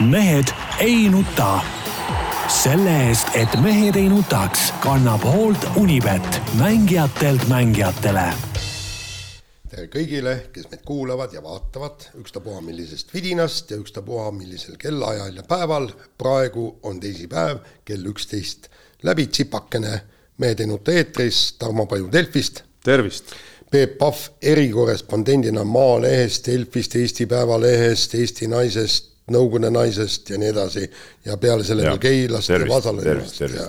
mehed ei nuta. selle eest, et mehed ei nutaks, kannab hoolt Unibet, mängijatelt mängijatele tere kõigile, kes meid kuulavad ja vaatavad, ükstapuha millisest vidinast ja ükstapuha millisel kellaajal ja päeval. praegu on teisipäev, kell üksteist läbi tsipakene Mehed ei nuta eetris, Tarmo Paju Delfist. tervist Peep Pahv erikorrespondendina Maalehest, Delfist, Eesti Päevalehest, Eesti Naisest, Nõukogude Naisest ja nii edasi ja peale selle veel Keilast ja Vasalemast ja, ja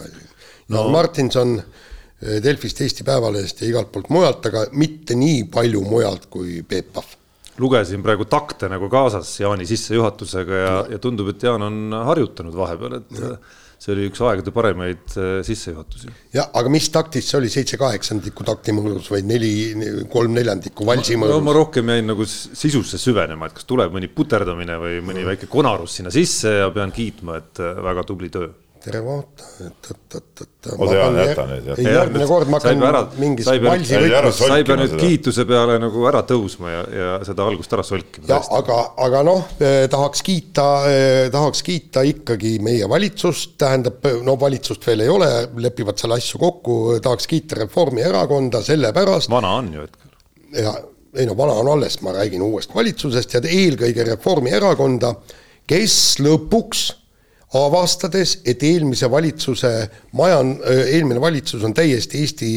no. Martinson eh, Delfist, Eesti Päevalehest ja igalt poolt mujalt, aga mitte nii palju mujalt kui Peep Pahv. Lugesin praegu takte nagu kaasas Jaani sissejuhatusega ja, ja tundub, et Jaan on harjutanud vahepeal, et ja see oli üks aegade paremaid äh, sissejuhatusi. jah, aga mis taktis see oli, seitse kaheksandikku takti mõõdus või neli, kolm neljandikku valsi mõõdus? no ma rohkem jäin nagu sisusse süvenema, et kas tuleb mõni puterdamine või mõni mm. väike konarus sinna sisse ja pean kiitma, et äh, väga tubli töö tere vaata, et, et, et, et. oota Jaan, jäta nüüd. ei, järgmine kord ma hakkan mingis valsi võitmas. sa ei pea nüüd kiituse peale nagu ära tõusma ja, ja seda algust ära solkima. jah, aga, aga noh eh,, tahaks kiita eh,, tahaks kiita ikkagi meie valitsust, tähendab, no valitsust veel ei ole, lepivad selle asju kokku, tahaks kiita Reformierakonda sellepärast. vana on ju hetkel. ja ei no vana on alles, ma räägin uuest valitsusest ja eelkõige Reformierakonda, kes lõpuks avastades, et eelmise valitsuse majan-, eelmine valitsus on täiesti Eesti,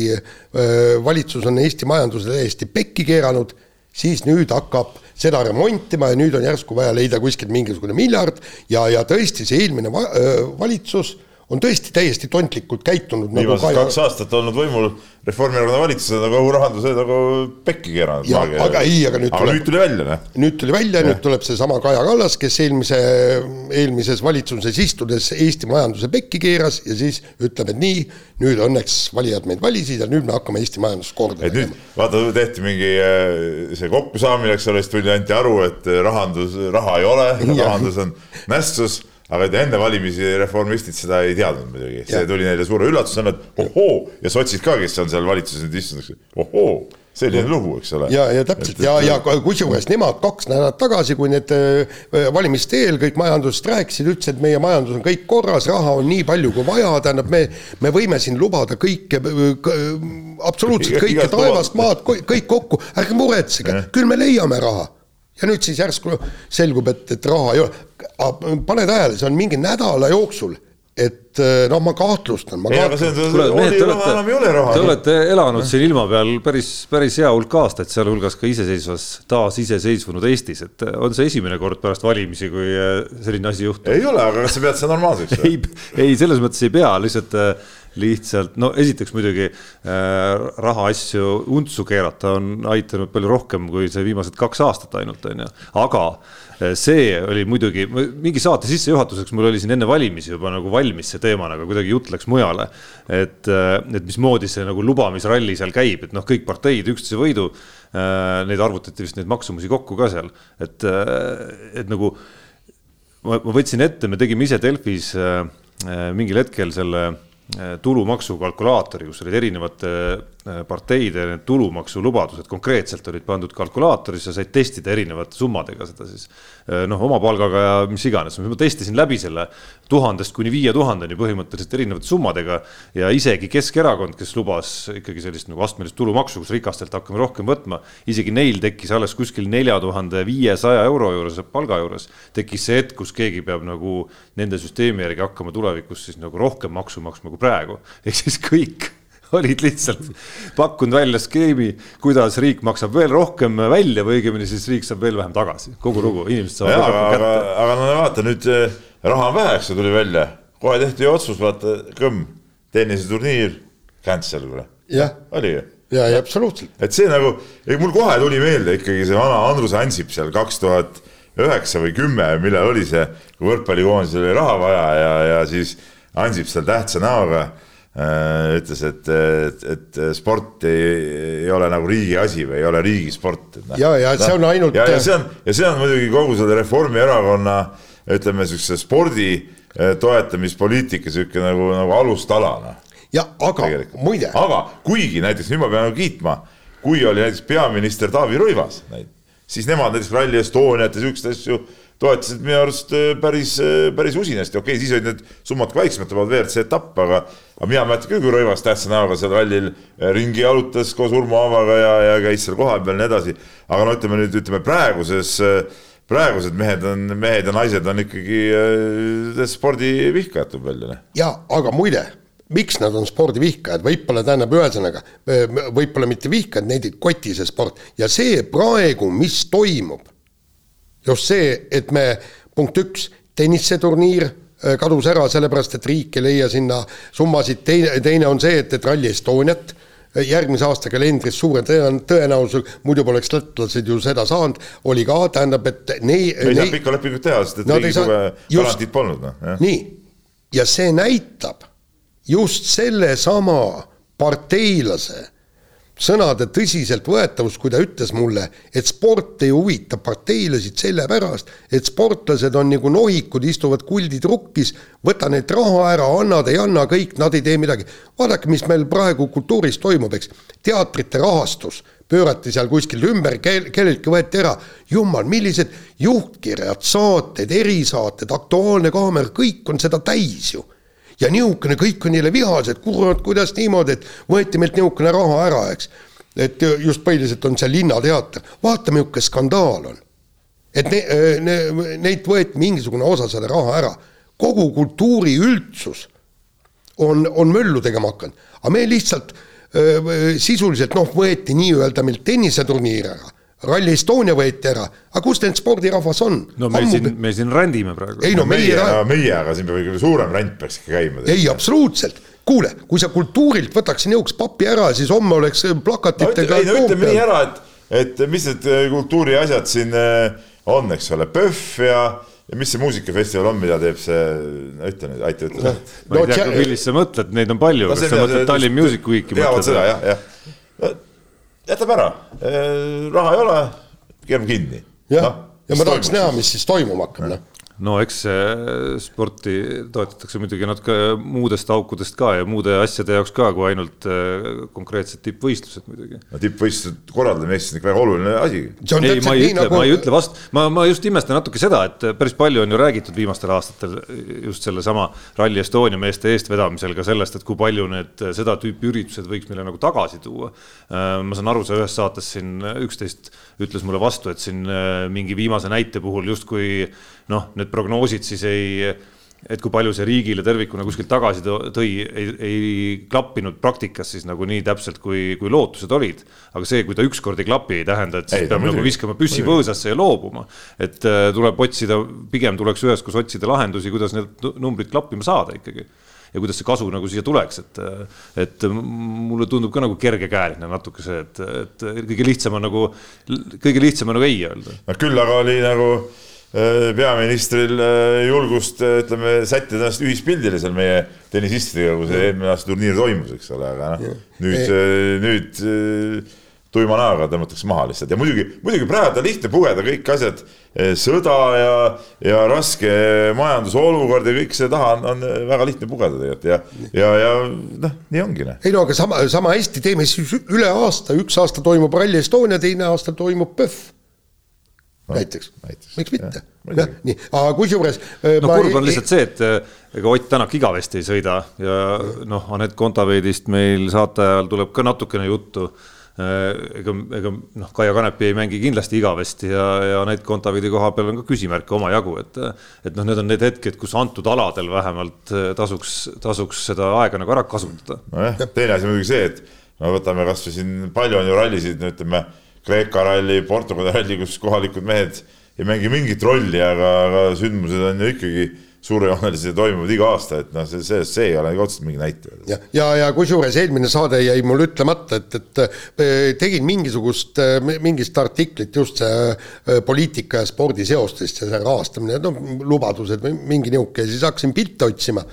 valitsus on Eesti majanduse täiesti pekki keeranud, siis nüüd hakkab seda remontima ja nüüd on järsku vaja leida kuskilt mingisugune miljard. Ja, ja tõesti, see eelmine va valitsus on tõesti täiesti tontlikult käitunud. Nagu viimased nagu kaks aastat olnud võimul Reformierakonna valitsused nagu rahanduse nagu pekki keeranud. aga ei, aga nüüd aga tuleb, nüüd tuli välja, noh. nüüd tuli välja, nüüd tuleb seesama Kaja Kallas, kes eelmise, eelmises valitsuses istudes Eesti majanduse pekki keeras ja siis ütleb, et nii, nüüd õnneks valijad meid valisid ja nüüd me hakkame Eesti majandust korda tegema. vaata, tehti mingi äh, see kokkusaamine, eks ole, siis tuli, anti aru, et rahandus, raha ei ole, rahandus on nässus aga enne valimisi reformistid seda ei teadnud muidugi, see tuli neile suure üllatusena, et ohoo ja sotsid ka, kes on seal valitsuses nüüd istunud, ohoo selline lugu, eks ole. ja, ja täpselt. Ja, ja kusjuures nemad kaks nädalat tagasi, kui need äh, valimiste eel kõik majandusest rääkisid, ütlesid, et meie majandus on kõik korras, raha on nii palju kui vaja, tähendab, me, me võime siin lubada kõike, absoluutselt kõike, taevast, maad, kõik kokku, ärge muretsege, küll me leiame raha ja nüüd siis järsku selgub, et, et raha ei ole. pane tähele, see on mingi nädala jooksul, et eh, noh, ma kahtlustan. see on, kuule, mehed, te olete, te olete elanud siin ilma peal päris, päris hea hulk aastaid, sealhulgas ka iseseisvas, taasiseseisvunud Eestis, et eh, on see esimene kord pärast valimisi, kui eh, selline asi juhtub? ei ole, aga kas sa pead seda normaalseks? ei, ei selles mõttes ei pea, lihtsalt lihtsalt no esiteks muidugi äh, rahaasju untsu keerata on aidanud palju rohkem kui see viimased kaks aastat ainult on ju, aga äh, see oli muidugi mingi saate sissejuhatuseks, mul oli siin enne valimisi juba nagu valmis see teema, aga kuidagi jutt läks mujale. et, äh, et mismoodi see nagu lubamisralli seal käib, et noh, kõik parteid üksteise võidu äh,. Neid arvutati vist neid maksumusi kokku ka seal, et, äh, et nagu ma, ma võtsin ette, me tegime ise Delfis äh, mingil hetkel selle tulumaksu kalkulaatori, kus olid erinevate parteide need tulumaksulubadused konkreetselt olid pandud kalkulaatorisse, said testida erinevate summadega seda siis äh, noh, oma palgaga ja mis iganes, ma testisin läbi selle tuhandest kuni viie tuhandeni põhimõtteliselt erinevate summadega ja isegi Keskerakond, kes lubas ikkagi sellist nagu astmelist tulumaksu, kus rikastelt hakkame rohkem võtma, isegi neil tekkis alles kuskil nelja tuhande viiesaja euro juures, palga juures, tekkis see hetk, kus keegi peab nagu nende süsteemi järgi hakkama tulevikus siis nagu rohkem maksu maksma kui praegu, ehk siis kõik olid lihtsalt pakkunud välja skeemi, kuidas riik maksab veel rohkem välja või õigemini siis riik saab veel vähem tagasi, kogu lugu, inimesed saavad ja, rohkem kätte. aga no vaata nüüd eh, raha on vähe, eks ju, tuli välja, kohe tehti otsus, vaata, kõmm, tenniseturniir, cancel kuule. oli ju ja, ja absoluutselt. et see nagu, mul kohe tuli meelde ikkagi see vana Andrus Ansip seal kaks tuhat üheksa või kümme, millal oli see, kui võrkpallikoondisel oli raha vaja ja, ja siis Ansip seal tähtsa näoga ütles, et, et, et sport ei, ei ole nagu riigi asi või ei ole riigisport. No, ja, ja see on ainult. ja, ja see on, ja see on muidugi kogu selle Reformierakonna ütleme niisuguse spordi äh, toetamispoliitika sihuke nagu, nagu alustala noh. ja aga muide. aga kuigi näiteks nüüd ma pean nagu kiitma, kui oli näiteks peaminister Taavi Rõivas, siis nemad näiteks Rally Estoniat ja siukseid asju toetasid minu arust äh, päris, päris usinasti, okei okay,, siis olid need summad ka väiksemad, vaid WRC etapp, aga aga mina mäletan küll, kui Rõivas tähtsa näoga seal rallil ringi jalutas koos Urmo Aavaga ja, ja käis seal kohapeal ja nii edasi. aga no ütleme nüüd, ütleme praeguses, praegused mehed on, mehed ja naised on ikkagi äh, spordivihkajad tuleb välja. Noh. ja, aga muide miks nad on spordivihkajad, võib-olla tähendab, ühesõnaga, võib-olla mitte vihkajad, neid ei koti see sport ja see praegu, mis toimub, just see, et me, punkt üks, tenniseturniir äh, kadus ära sellepärast, et riik ei leia sinna summasid, teine, teine on see, et, et Rally Estoniat äh, järgmise aasta kalendris suure tõenäosusega, muidu poleks lätlased ju seda saanud, oli ka, tähendab, et nei-. ei saa pikka lepingut teha, sest et riigi suve garantiid polnud, noh. nii, ja see näitab just sellesama parteilase sõnade tõsiseltvõetavus, kui ta ütles mulle, et sport ei huvita parteilasid sellepärast, et sportlased on nagu nohikud, istuvad kuldid rukkis, võta neilt raha ära, annad, ei anna, kõik, nad ei tee midagi. vaadake, mis meil praegu kultuuris toimub, eks, teatrite rahastus pöörati seal kuskil ümber, kelleltki võeti ära, jumal, millised juhtkirjad, saated, erisaated, Aktuaalne kaamera, kõik on seda täis ju ja niisugune, kõik on neile vihased, kurat, kuidas niimoodi, et võeti meilt niisugune raha ära, eks. et just põhiliselt on see Linnateater, vaata, milline skandaal on. et ne, ne, neilt võeti mingisugune osa selle raha ära, kogu kultuuriüldsus on, on möllu tegema hakanud, aga me lihtsalt öö, sisuliselt noh, võeti nii-öelda meilt tenniseturniir ära Rally Estonia võeti ära, aga kus need spordirahvas on? no me Ammu... siin, me siin rändime praegu. ei no meie, meie, meie, aga siin peab ikka suurem ränd peaks ikka käima. ei, absoluutselt, kuule, kui sa kultuurilt võtaks niisuguse papi ära, siis homme oleks plakatitega no,. ei no ütleme nii ära, et, et mis need äh, kultuuri asjad siin äh, on, eks ole, PÖFF ja ja mis see muusikafestival on, mida teeb see, no ütle nüüd, aita ütle. ma ei tea, millist sa mõtled, neid on palju no,, kas sa mõtled Tallinn Music Weeki? teavad seda jah, jah jätab ära, raha ei ole, keerame kinni. jah. No,, ja ma tahaks näha, mis siis toimuma hakkab, noh no eks sporti toetatakse muidugi natuke muudest aukudest ka ja muude asjade jaoks ka, kui ainult äh, konkreetsed tippvõistlused muidugi. no tippvõistluste korraldamine Eestis on ikka väga oluline asi. ei, ma ei ütle nagu..., ma ei ütle vastu, ma, ma just imestan natuke seda, et päris palju on ju räägitud viimastel aastatel just sellesama Rally Estonia meeste eestvedamisel ka sellest, et kui palju need seda tüüpi üritused võiks meile nagu tagasi tuua. Äh, ma saan aru, sa ühes saates siin üksteist ütles mulle vastu, et siin äh, mingi viimase näite puhul justkui noh, need prognoosid siis ei, et kui palju see riigile tervikuna kuskilt tagasi tõi, ei, ei klappinud praktikas siis nagu nii täpselt, kui, kui lootused olid. aga see, kui ta ükskord ei klapi, ei tähenda, et siis ei, peab nagu viskama püssi põõsasse ja loobuma. et äh, tuleb otsida, pigem tuleks üheskoos otsida lahendusi, kuidas need numbrid klappima saada ikkagi ja kuidas see kasu nagu siia tuleks, et, et mulle tundub ka nagu kergekäeline natuke see, et, et kõige lihtsam on nagu, kõige lihtsam on nagu ei öelda. no küll aga oli nagu Äh, peaministril äh, julgust, äh, ütleme, sättida ennast ühispildile seal meie tennisistidega, kui see eelmine aasta turniir toimus, eks ole, aga noh, nüüd, nüüd tuima näoga tõmmatakse maha lihtsalt. Ja muidugi, muidugi praegu on lihtne pugeda kõik asjad, sõda ja, ja raske majandusolukord ja kõik see taha on, on väga lihtne pugeda tegelikult. Ja, ja, ja noh, nii ongi. ei no aga sama, sama hästi teeme siis üle aasta, üks aasta toimub Rally Estonia, teine aasta toimub PÖFF näiteks, näiteks., miks mitte, jah, nii, aga kusjuures. Äh, no kurb on lihtsalt see, et äh, ega Ott Tänak igavesti ei sõida ja noh, Anett Kontaveidist meil saate ajal tuleb ka natukene juttu. Äh, ega, ega noh, Kaia Kanepi ei mängi kindlasti igavesti ja, ja Anett Kontaveidi koha peal on ka küsimärke omajagu, et. et noh, need on need hetked, kus antud aladel vähemalt tasuks, tasuks seda aega nagu ära kasutada. nojah, teine asi muidugi see, et no võtame kasvõi siin palju on ju rallisid, no ütleme Kreeka ralli, Portugali ralli, kus kohalikud mehed ei mängi mingit rolli, aga, aga sündmused on ju ikkagi suurejoonelised ja toimuvad iga aasta, et noh, see, see, see ei ole otseselt mingi näitaja. ja, ja, ja kusjuures eelmine saade jäi mul ütlemata, et, et äh, tegin mingisugust, äh, mingit artiklit just see äh, poliitika ja spordi seostest ja see rahastamine, no lubadused või mingi niisugune siis hakkasin pilte otsima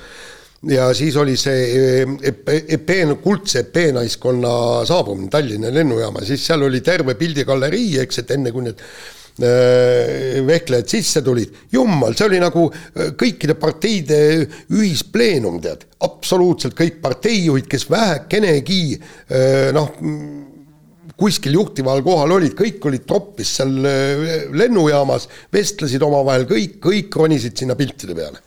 ja siis oli see EP, kuldse EP-naiskonna saabumine Tallinna lennujaama, siis seal oli terve pildigalerii, eks, et enne kui need äh, vehklejad sisse tulid, jummal, see oli nagu kõikide parteide ühispleenum, tead, absoluutselt kõik parteijuhid, kes vähekenegi äh, noh, kuskil juhtival kohal olid, kõik olid troppis seal lennujaamas, vestlesid omavahel, kõik, kõik ronisid sinna piltide peale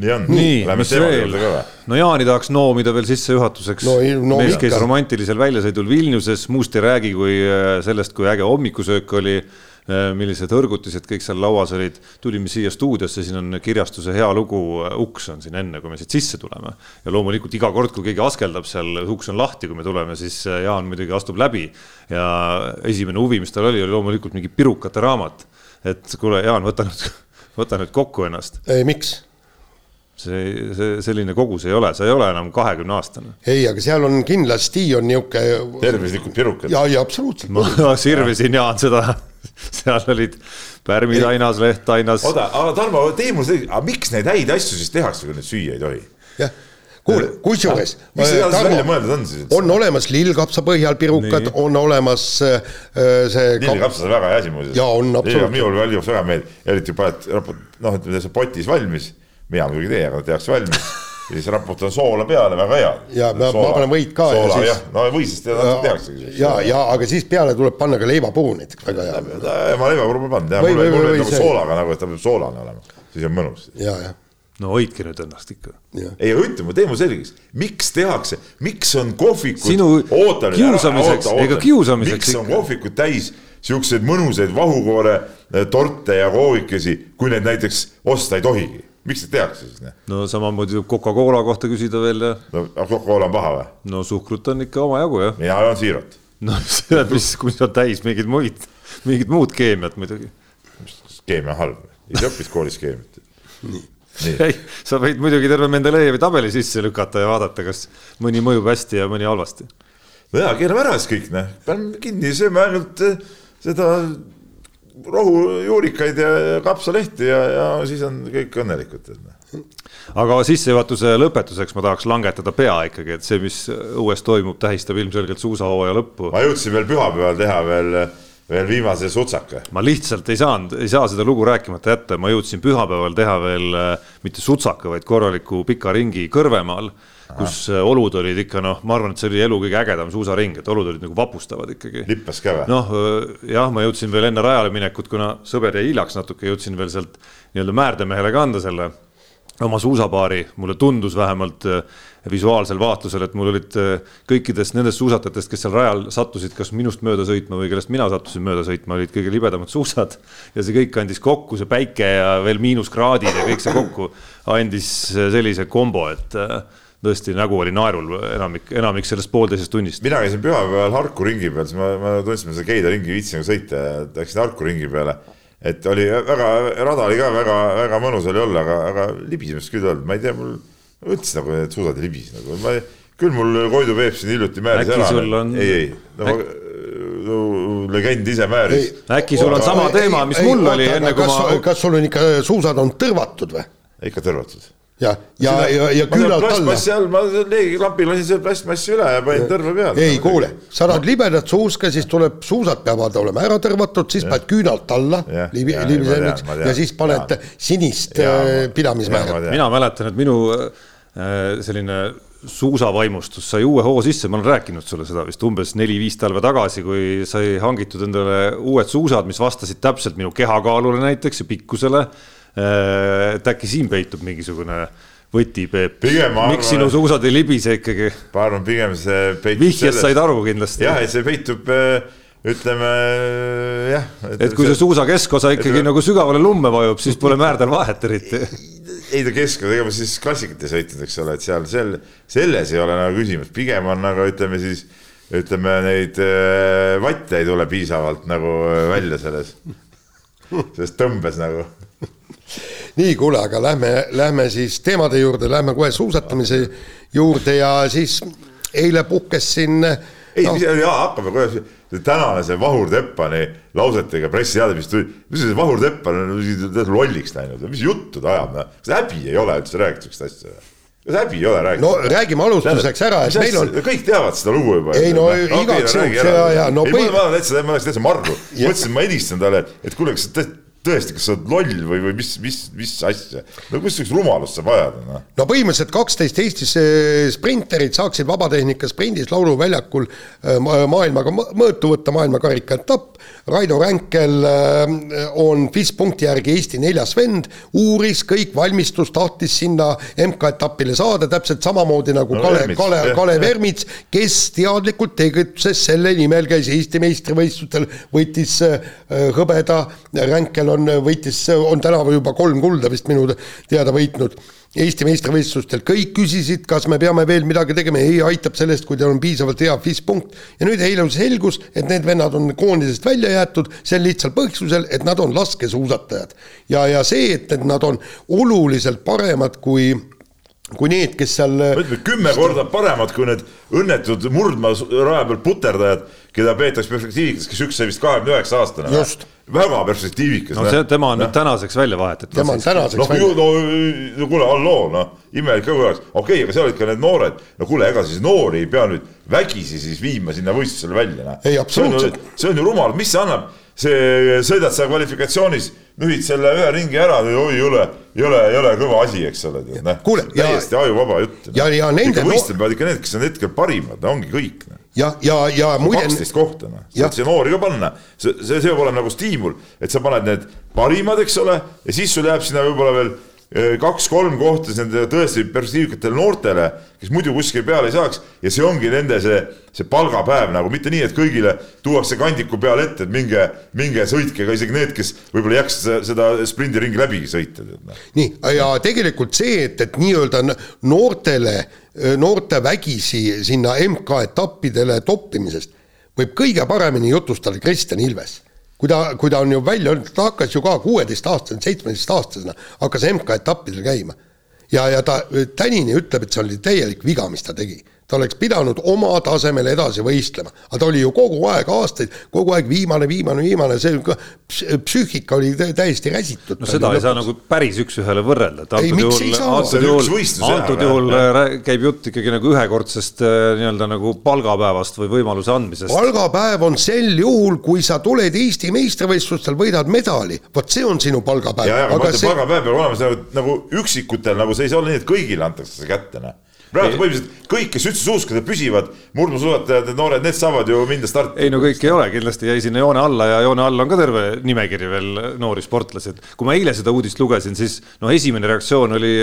nii on. nii, mis veel? no Jaani tahaks noomida veel sissejuhatuseks no,. No, mees käis romantilisel väljasõidul Vilniuses, muust ei räägi, kui äh, sellest, kui äge hommikusöök oli äh, millised hõrgutised kõik seal lauas olid, tulime siia stuudiosse, siin on kirjastuse hea lugu, äh, uks on siin enne, kui me siit sisse tuleme. ja loomulikult iga kord, kui keegi askeldab seal, uks on lahti, kui me tuleme, siis Jaan muidugi astub läbi. ja esimene huvi, mis tal oli, oli loomulikult mingi pirukate raamat. et kuule, Jaan, võta nüüd, võta nüüd kokku ennast. miks? See, see selline kogus ei ole, sa ei ole enam kahekümne aastane. ei, aga seal on kindlasti on niisugune. tervislikud pirukad. ja, ja absoluutselt. ma sirvisin Jaan seda, seal olid pärmid ainas, leht ainas. oota, aga Tarmo, tee mulle see, aga miks neid häid asju siis tehakse, kui neid süüa ei tohi? jah kuule, kusjuures. mis see edasi välja mõeldud on siis? on olemas lillkapsa põhjal pirukad, on olemas äh, see. lillkapsas on väga hea asi muuseas. jaa, on absoluutselt. minul valjuks väga meeldib, eriti paned, noh, ütleme see potis valmis mina muidugi ei tee, aga tehakse valmis ja siis raputan soola peale, väga hea. ja ma, ma panen võit ka. soola jah, no võisest tehaksegi. ja, ja aga siis peale tuleb panna ka leivapuu näiteks, väga hea. ma leivapuu pole pannud, mul võib nagu soolaga nagu, et ta peab soolane olema, siis on mõnus. ja, jah no hoidke nüüd ennast ikka. ei, aga ütle, tee mulle selgeks, miks tehakse, miks on kohvikud. sinu oota, kiusamiseks, ega kiusamiseks. miks on kohvikud täis siukseid mõnusaid vahukoore torte ja koovikesi, kui neid näiteks osta ei tohigi miks seda tehakse siis? no samamoodi võib Coca-Cola kohta küsida veel ja. no Coca-Cola on paha või? no suhkrut on ikka omajagu jah. mina joon siirot. no see, mis, kui see on täis mingeid muid, mingit muud keemiat muidugi. keemia halb, ise õppis koolis keemiat. nii ei, sa võid muidugi terve Mendelejevi tabeli sisse lükata ja vaadata, kas mõni mõjub hästi ja mõni halvasti. no jaa, keerame ära siis kõik, noh, paneme kinni, sööme ainult eh, seda rohujuurikaid ja kapsalehti ja, ja siis on kõik õnnelikud. aga sissejuhatuse lõpetuseks ma tahaks langetada pea ikkagi, et see, mis õues toimub, tähistab ilmselgelt suusahooaja lõppu. ma jõudsin veel pühapäeval teha veel, veel viimase sutsaka. ma lihtsalt ei saanud, ei saa seda lugu rääkimata jätta, ma jõudsin pühapäeval teha veel mitte sutsaka, vaid korraliku pika ringi Kõrvemaal kus Aha. Äh, olud olid ikka noh, ma arvan, et see oli elu kõige ägedam suusaring, et olud olid nagu vapustavad ikkagi. lippas ka või? noh, äh, jah, ma jõudsin veel enne rajale minekut, kuna sõber jäi hiljaks natuke, jõudsin veel sealt nii-öelda Määrdemehele ka anda selle oma suusapaari, mulle tundus vähemalt äh, visuaalsel vaatlusel, et mul olid kõikidest nendest suusatajatest, kes seal rajal sattusid, kas minust mööda sõitma või kellest mina sattusin mööda sõitma, olid kõige libedamad suusad. ja see kõik andis kokku, see päike ja veel miinuskraadid ja kõik see kokku andis sellise kombo, et tõesti nägu oli naerul enamik, enamik sellest poolteisest tunnist. mina käisin pühapäeval Harku ringi peal, siis ma, ma tundsin, et seda Keila ringi viitsin sõita ja läksin Harku ringi peale. et oli väga, rada oli ka väga-väga mõnus oli olla, aga, aga libisemist küll ei olnud, ma ei tea, mul üldse nagu need suusad ei libise nagu, ma ei, küll mul Koidu Peep siin hiljuti määris ära. On... ei, ei no, Äk... no legend ise määris. äkki sul on sama teema, mis ei, mul ei, oli enne kui ma. kas sul on ikka suusad on tõrvatud või? ikka tõrvatud ja, ja, ja, ja küünalt alla. plastmassi all, ma leegiklapil lasin selle plastmassi üle ja panin tõrve peale. ei kuule, sa tahad libedat suuska, siis tuleb, suusad peavad olema ära tõrvatud, siis paned küünalt alla, libi, libisemaks ja siis paned sinist äh, pidamismäära. mina mäletan, et minu äh, selline suusavaimustus sai uue hoo sisse, ma olen rääkinud sulle seda vist umbes neli-viis talve tagasi, kui sai hangitud endale uued suusad, mis vastasid täpselt minu kehakaalule näiteks ja pikkusele et äkki siin peitub mingisugune võti, Peep. miks sinu suusad ei libise ikkagi? ma arvan, pigem see peitub vihjest said aru kindlasti. jah, et see peitub äh, ütleme jah. et, kui see, suusa keskosa ikkagi et, nagu sügavale lumme vajub, siis pole määrdel vahet eriti. ei ta keskosa, ega ma siis klassikat ei sõitnud, eks ole, et seal sel, selles ei ole nagu küsimus, pigem on nagu ütleme siis ütleme neid äh, vatte ei tule piisavalt nagu välja selles, selles tõmbes nagu nii, kuule, aga lähme, lähme siis teemade juurde, lähme kohe suusatamise juurde ja siis eile puhkes siin. ei no., jaa, hakkame kohe, tänane see Vahur Teppani lausetega pressiteade, mis tuli, mis see Vahur Teppan on lolliks läinud, mis juttu ta ajab, noh, kas häbi ei ole üldse rääkida sihukest asja? kas häbi ei ole rääkida? no räägime alustuseks ära, et meil on. kõik teavad seda lugu juba. ei no igaks juhuks ja, ja no. ei ma olen täitsa, ma läksin täitsa marru, mõtlesin, ma helistan talle, et kuule, kas te tõesti, kas sa oled loll või, või mis, mis, mis asja, no missugust rumalust saab ajada, noh. no põhimõtteliselt kaksteist Eestis eh, sprinterit saaksid vabatehnika sprindis lauluväljakul eh, ma- maailmaga mõ- mõõtu võtta, maailmakarika etapp. Raido Ränkel eh, on FIS punkti järgi Eesti neljas vend, uuris kõik valmistus, tahtis sinna MK-etapile saada täpselt samamoodi nagu No Kalev, Kalev, Kalev. Ermits, kes teadlikult tegutses selle nimel, käis Eesti meistrivõistlustel, võitis äh, hõbeda, Ränkel on, võitis, on tänavu juba kolm kulda vist minu teada võitnud Eesti meistrivõistlustel, kõik küsisid, kas me peame veel midagi tegema, ei aitab sellest, kui teil on piisavalt hea FIS punkt ja nüüd eile selgus, et need vennad on koondisest välja jäetud sel lihtsal põhjusel, et nad on laskesuusatajad. ja, ja see, et, et nad on oluliselt paremad kui kui need, kes seal ütlen, kümme korda paremad kui need õnnetud murdmaaraja peal puterdajad, keda peetakse perspektiivikas, kes üks sai vist kahekümne üheksa aastane. Just. Väga perspektiivikas. no see, tema on nüüd tänaseks välja vahetatud. tema on tänaseks noh, välja no, no kuule, halloo, noh, imelik ka oleks, okei okay,, aga seal olid ka need noored, no kuule, ega siis noori ei pea nüüd vägisi siis viima sinna võistlusele välja, noh. Ei, absoluutselt. see on ju rumal, mis see annab, see sõidad sa kvalifikatsioonis, nühid selle ühe ringi ära, oi, ei ole, ei ole, ei ole kõva asi, eks ole, tead, noh. Kuule, ja- täiesti ajuvaba jutt. ja- ja nende no- võistlema peavad ikka need, kes on hetkel parimad, ongi kõik, noh ja, ja, ja muide, kaksteist kohta, noh, Jah. saad siia noori ka panna, see, see, see peab olema nagu stiimul, et sa paned need parimad, eks ole, ja siis sul jääb sinna võib-olla veel kaks-kolm kohta nende tõesti perspektiivikatele noortele, kes muidu kuskile peale ei saaks ja see ongi nende see, see palgapäev nagu mitte nii, et kõigile tuuakse kandiku peale ette, et minge, minge sõitke ka isegi need, kes võib-olla ei jaksa seda, sprindiringi läbigi sõita, noh. nii, ja tegelikult see, et, et nii-öelda noortele, noorte vägisi sinna MK-etappidele toppimisest võib kõige paremini jutustada Kristjan Ilves. Kui ta, kui ta on ju välja öelnud, ta hakkas ju ka kuueteistaastasena, seitsmeteistaastasena hakkas MK-etappidel käima. ja, ja ta, Tänini ütleb, et see oli täielik viga, mis ta tegi ta oleks pidanud oma tasemel edasi võistlema, aga ta oli ju kogu aeg aastaid, kogu aeg viimane, viimane, viimane, see ps- psüühika oli tä- täiesti räsitud. no seda ei saa nagu päris üks-ühele võrrelda, et Ei, antud juhul? See antud juhul antud juhul rää- käib jutt ikkagi nagu ühekordsest äh, nii-öelda nagu palgapäevast või võimaluse andmisest. palgapäev on sel juhul, kui sa tuled Eesti meistrivõistlustel, võidad medali, vot see on sinu palgapäev. ja, ja aga ma ütlen, palgapäev peab olema see nagu üksikutel nagu see ei saa olla nii, et kõigile antakse see kätte, noh. Praegu põhimõtteliselt kõik, kes üldse suuskadel püsivad, murdmaasuusatajad, need noored, need saavad ju minna starti. ei no kõik ei ole, kindlasti jäi sinna joone alla ja joone all on ka terve nimekiri veel noori sportlasi, et kui ma eile seda uudist lugesin, siis noh, esimene reaktsioon oli,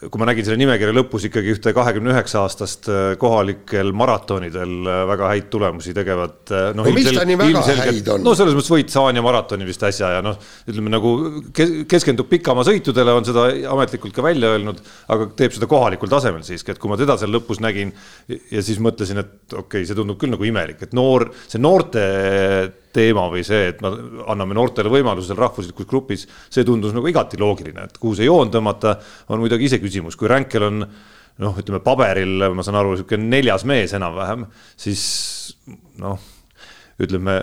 kui ma nägin selle nimekirja lõpus ikkagi ühte kahekümne üheksa aastast äh, kohalikel maratonidel äh, väga häid tulemusi tegevat. No mis ta nii väga häid on? no selles mõttes võit Saanja maratoni vist äsja ja noh, ütleme nagu kes- keskendub pikamaa sõitudele, on seda ametlikult ka välja öelnud, aga teeb seda kohalikul tasemel siiski, et kui ma teda seal lõpus nägin ja siis mõtlesin, et okei okay,, see tundub küll nagu imelik, et noor, see noorte teema või see, et me anname noortele võimaluse seal rahvuslikus grupis, see tundus nagu igati loogiline, et kuhu see joon tõmmata, on muidugi iseküsimus, kui Ränkel on noh, ütleme paberil, ma saan aru, niisugune neljas mees enam-vähem, siis noh ütleme,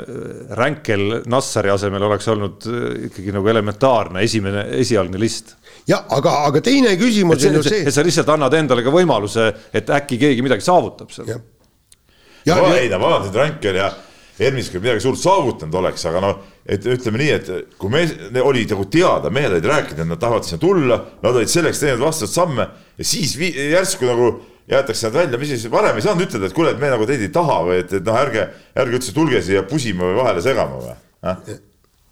Ränkel Nassari asemel oleks olnud ikkagi nagu elementaarne esimene, esialgne list. jah, aga, aga teine küsimus et, on ju see, see et, sa lihtsalt annad endale ka võimaluse, et äkki keegi midagi saavutab seal. jah, ja, no ja ei no vaata, et Ränkel ja Ermis küll midagi suurt saavutanud oleks, aga no et ütleme nii, et kui me, oli nagu teada, mehed olid rääkinud, et nad tahavad sinna tulla, nad olid selleks teinud vastavaid samme ja siis vi- järsku nagu jäetakse nad välja, mis siis varem ei saanud ütelda, et kuule, et me nagu teid ei taha või et, et noh, ärge, ärge üldse tulge siia pusima või vahele segama või eh??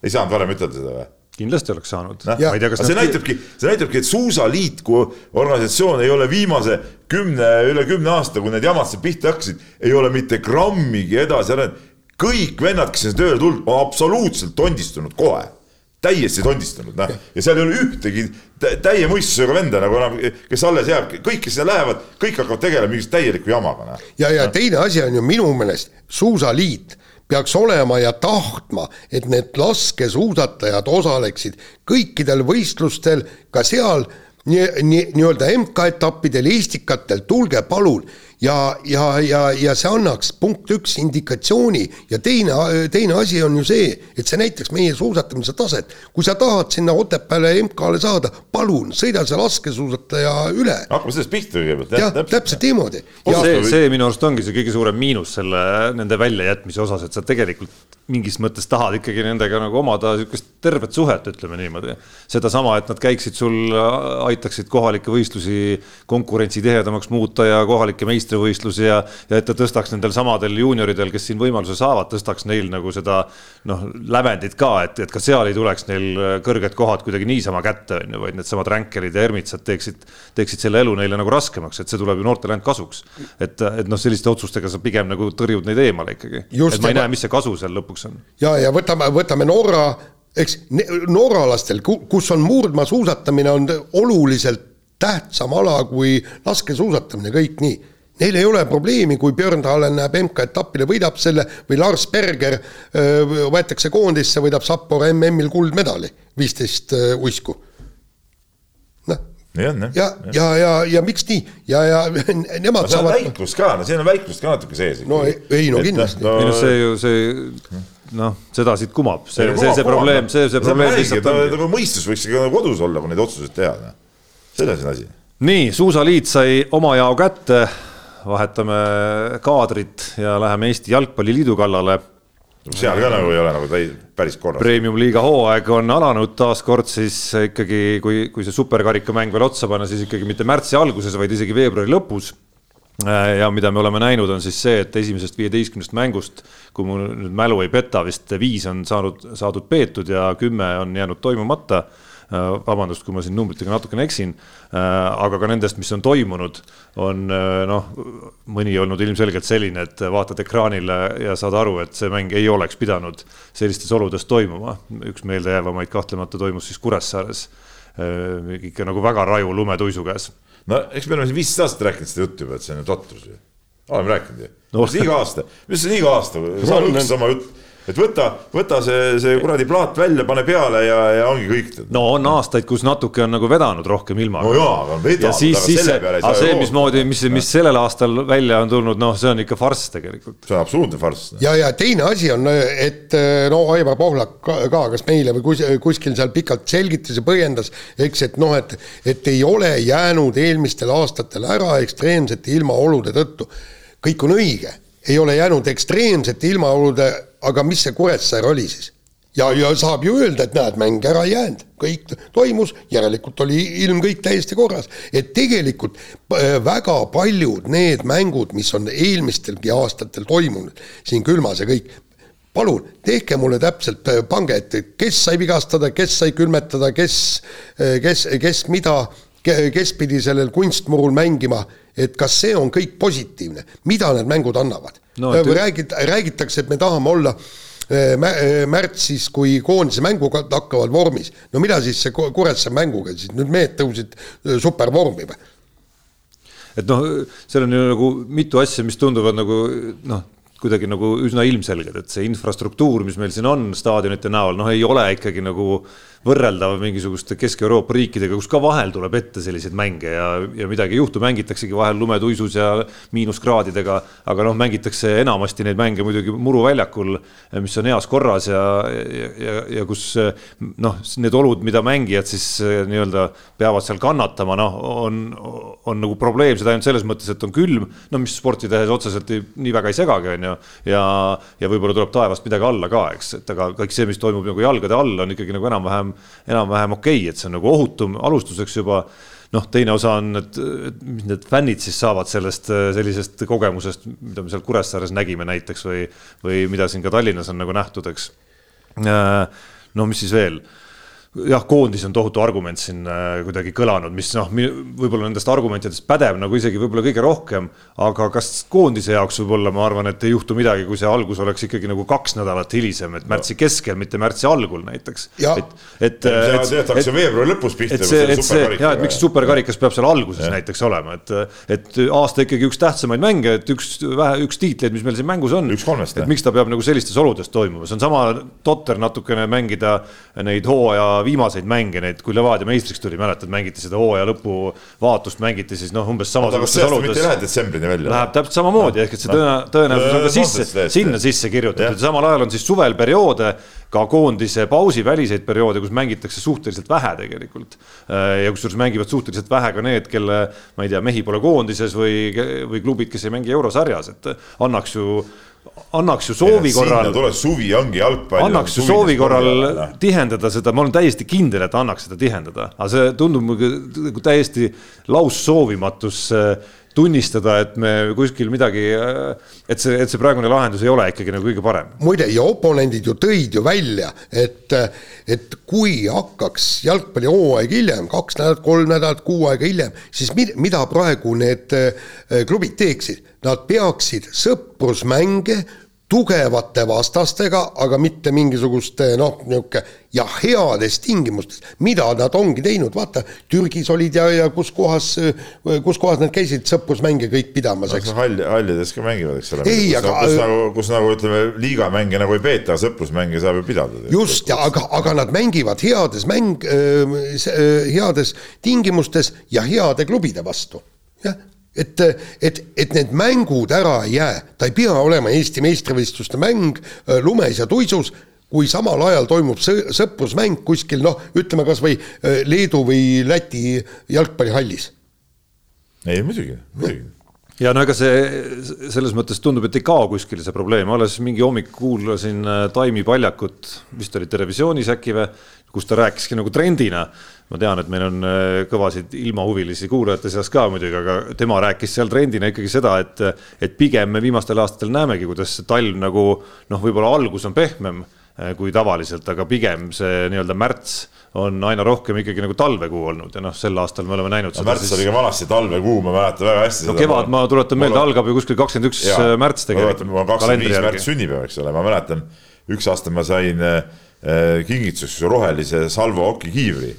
ei saanud varem ütelda seda või? kindlasti oleks saanud. noh, see näitabki, see näitabki, et Suusaliit kui organisatsioon ei ole viimase kümne, üle kümne aasta, kui need jamad seal pihta hakkasid, ei ole mitte grammigi edasi arenenud. Kõik vennad, kes sinna tööle tulnud, on absoluutselt tondistunud kohe, täiesti tondistunud, noh, ja seal ei ole ühtegi tä- täie mõistusega venda nagu enam, kes alles jääb, kõik, kes sinna lähevad, kõik hakkavad tegelema mingi täieliku jamaga, noh. ja, ja teine asi on ju minu meelest suusaliit peaks olema ja tahtma, et need laskesuusatajad osaleksid kõikidel võistlustel, ka seal nii, nii, nii-öelda MK-etappidel, Eestikatel, tulge palun. Ja, ja, ja, ja see annaks punkt üks indikatsiooni ja teine, teine asi on ju see, et see näitaks meie suusatamise taset. kui sa tahad sinna Otepääle MK-le saada, palun sõida see laskesuusataja üle. hakkame sellest pihta kõigepealt. jah, täpselt niimoodi. see, see minu arust ongi see kõige suurem miinus selle, nende väljajätmise osas, et sa tegelikult mingis mõttes tahad ikkagi nendega nagu omada niisugust tervet suhet, ütleme niimoodi. sedasama, et nad käiksid sul, aitaksid kohalikke võistlusi konkurentsi tihedamaks muuta ja kohalikke meistrivõistlusi ja, ja et ta tõstaks nendel samadel juunioridel, kes siin võimaluse saavad, tõstaks neil nagu seda noh, lävendit ka, et, et ka seal ei tuleks neil kõrged kohad kuidagi niisama kätte, on ju, vaid needsamad ränkelid ja ermitsad teeksid, teeksid selle elu neile nagu raskemaks, et see tuleb ju noortele ainult kasuks. et, et noh, selliste otsustega sa pigem nagu tõrjud neid eemale ikkagi. et ma ei näe, mis see kasu seal lõpuks lõpuks on. ja, ja võtame, võtame Norra, eks norralastel, kus on murdmaasuusatamine on oluliselt tähtsam ala kui laskesuusatamine, kõik nii. Neil ei ole probleemi, kui Björn Talen läheb MK-etapile, võidab selle või Lars Berger öö, võetakse koondisse, võidab Sapporo MM-il kuldmedali, viisteist uisku. noh, on jah. ja, ja, ja, ja miks nii ja, ja nemad no, saavad. väiklust ka, no siin on väiklust ka natuke sees. no ei, ei no kindlasti. No, ei no see ju see noh, seda siit kumab, see, see, see probleem, see, see probleem lihtsalt on. nagu mõistus võiks ikka kodus olla, kui neid otsuseid teha. Noh. selles on asi. nii, Suusaliit sai oma jao kätte, vahetame kaadrit ja läheme Eesti Jalgpalliliidu kallale. Seal ka nagu ei ole nagu täis, päris korras. Premium-liiga hooaeg on alanud taaskord siis ikkagi, kui, kui see superkarikamäng veel otsa panna, siis ikkagi mitte märtsi alguses, vaid isegi veebruari lõpus Äh, ja mida me oleme näinud, on siis see, et esimesest viieteistkümnest mängust, kui mul nüüd mälu ei peta, vist viis on saanud, saadud peetud ja kümme on jäänud toimumata. Äh, vabandust, kui ma siin numbritega natukene eksin, äh, aga ka nendest, mis on toimunud, on noh, mõni olnud ilmselgelt selline, et vaatad ekraanile ja saad aru, et see mäng ei oleks pidanud sellistes oludes toimuma. üks meeldejäävamaid kahtlemata toimus siis Kuressaares. Ikka nagu väga raju lumetuisu käes. No eks me oleme siin viisteist aastat rääkinud seda juttu juba, et see on ju totrus ju. oleme rääkinud ju. No.. iga aasta, mis see iga aasta, sama jutt et võta, võta see, see kuradi plaat välja, pane peale ja, ja ongi kõik. no on aastaid, kus natuke on nagu vedanud rohkem ilmaga. no jaa, aga vedanud. ja siis, siis see, aga see, mismoodi, mis, mis sellel aastal välja on tulnud, noh, see on ikka farss tegelikult. see on absoluutne farss. ja, ja teine asi on, et no Aivar Pohlak ka, ka, kas meile või kus, kuskil seal pikalt selgitas ja põhjendas, eks, et noh, et, et ei ole jäänud eelmistel aastatel ära ekstreemsete ilmaolude tõttu. kõik on õige, ei ole jäänud ekstreemsete ilmaolude aga mis see Kuressaare oli siis? ja, ja saab ju öelda, et näed, mäng ära ei jäänud, kõik toimus, järelikult oli ilm kõik täiesti korras. et tegelikult äh, väga paljud need mängud, mis on eelmistelgi aastatel toimunud, siin külmas ja kõik, palun tehke mulle täpselt, äh, pange, et kes sai vigastada, kes sai külmetada, kes, äh, kes, kes mida, kes pidi sellel kunstmurul mängima, et kas see on kõik positiivne, mida need mängud annavad no,. räägid, räägitakse, et me tahame olla eh, eh, märtsis, kui koondise mängud hakkavad vormis. no mida siis see Kuressaare mänguga siis, nüüd mehed tõusid supervormi või? et noh, seal on ju nagu mitu asja, mis tunduvad nagu noh, kuidagi nagu üsna ilmselged, et see infrastruktuur, mis meil siin on staadionite näol, noh, ei ole ikkagi nagu äh, võrreldav mingisuguste Kesk-Euroopa riikidega, kus ka vahel tuleb ette selliseid mänge ja, ja midagi ei juhtu, mängitaksegi vahel lumetuisus ja miinuskraadidega, aga noh, mängitakse enamasti neid mänge muidugi muruväljakul, mis on heas korras ja, ja, ja, ja kus noh, need olud, mida mängijad siis nii-öelda peavad seal kannatama, noh, on, on nagu probleem, seda ainult selles mõttes, et on külm, no mis sporti tehes otseselt ei, nii väga ei segagi, on ju, ja, ja võib-olla tuleb taevast midagi alla ka, eks, et aga kõik see, mis toimub nagu jalgade all, on ikkagi nagu enam-vähem enam-vähem okei okay,, et see on nagu ohutum alustuseks juba noh, teine osa on, et, mis need fännid siis saavad sellest sellisest kogemusest, mida me seal Kuressaares nägime näiteks või, või mida siin ka Tallinnas on nagu nähtud, eks. no mis siis veel jah, koondis on tohutu argument siin äh, kuidagi kõlanud, mis noh, võib-olla nendest argumentidest pädeb nagu isegi võib-olla kõige rohkem, aga kas koondise jaoks võib-olla ma arvan, et ei juhtu midagi, kui see algus oleks ikkagi nagu kaks nädalat hilisem, et märtsi keskel, mitte märtsi algul näiteks. et, et. tehtakse veebruari lõpus pihta. et see, et see, ja et miks superkarikas peab seal alguses ja. näiteks olema, et, et aasta ikkagi üks tähtsamaid mänge, et üks vähe, üks tiitleid, mis meil siin mängus on. et miks ta peab nagu sellistes oludes toimuma, see on sama totter natukene mängida neid hooaja viimaseid mänge, neid, kui Levadia meistriks tuli, mäletad, mängiti seda hooaja lõpu vaatust, mängiti siis noh, umbes samasugustes oludes. ei lähe detsembrini välja. Läheb täpselt samamoodi, ehk et see tõenä-, tõenäosus on ka sisse, sinna sisse kirjutatud samal ajal on siis suvel perioode, ka koondise pausi väliseid perioode, kus mängitakse suhteliselt vähe tegelikult. ja kusjuures mängivad suhteliselt vähe ka need, kelle, ma ei tea, mehi pole koondises või, või klubid, kes ei mängi eurosarjas, et annaks ju annaks ju soovi korral. tuleb suvi, ongi jalgpall. annaks ju soovi korral tihendada seda, ma olen täiesti kindel, et annaks seda tihendada, aga see tundub nagu täiesti laussoovimatus tunnistada, et me kuskil midagi, et see, et see praegune lahendus ei ole ikkagi nagu kõige parem. muide, ja oponendid ju tõid ju välja, et, et kui hakkaks jalgpallihooaeg hiljem, kaks nädalat, kolm nädalat, kuu aega hiljem, siis mida praegu need klubid teeksid nad peaksid sõprusmänge tugevate vastastega, aga mitte mingisuguste noh, niisugune ja heades tingimustes, mida nad ongi teinud, vaata, Türgis olid ja, ja kus kohas, kus kohas nad käisid sõprusmänge kõik pidamas, eks no,. hall, hallides ka mängivad, eks ole. ei, aga. kus nagu, kus nagu ütleme, liigamänge nagu ei peeta, sõprusmänge saab ju pidada. just, ja aga, aga nad mängivad heades mäng äh,, heades tingimustes ja heade klubide vastu, jah et, et, et need mängud ära ei jää, ta ei pea olema Eesti meistrivõistluste mäng äh, lumes ja tuisus, kui samal ajal toimub sõprusmäng kuskil noh, ütleme kas või äh, Leedu või Läti jalgpallihallis. ei muidugi, muidugi. Ja no ega see selles mõttes tundub, et ei kao kuskile see probleem, alles mingi hommik kuulasin äh, Taimi Paljakut, vist oli Terevisioonis äkki või, kus ta rääkiski nagu trendina ma tean, et meil on äh, kõvasid ilmahuvilisi kuulajate seas ka muidugi, aga tema rääkis seal trendina ikkagi seda, et, et pigem me viimastel aastatel näemegi, kuidas talv nagu noh, võib-olla algus on pehmem äh, kui tavaliselt, aga pigem see nii-öelda märts on aina rohkem ikkagi nagu talvekuu olnud ja noh, sel aastal me oleme näinud no,. märts siis... oli ka vanasti talvekuu, ma mäletan väga hästi. no kevad, ma tuletan meelde, algab ju kuskil kakskümmend üks äh, märts tegelikult. mul on kakskümmend viis märts sünnipäev, eks ole, ma mäletan, üks aasta ma sain äh, kingituseks rohelise Salvo Oki kiivri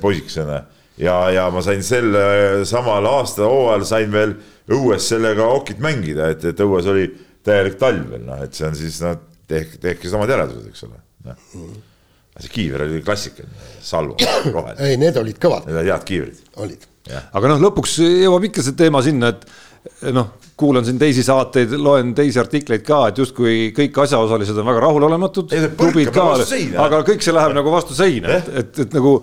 poisikesena ja, ja ma sain sel äh, samal aasta hooajal sain veel õues sellega okit mängida, et, et õues oli täielik talv veel noh, et see on siis noh, tehke, tehke samad järeldused, eks ole no.. see kiiver oli klassikaline, salvo, roheline. ei, need olid kõvad. Need olid head kiivrid. olid. aga noh, lõpuks jõuab ikka see teema sinna, et noh, kuulan siin teisi saateid, loen teisi artikleid ka, et justkui kõik asjaosalised on väga rahulolematud. ka, aga kõik see läheb nagu vastu seina, et, et, et nagu,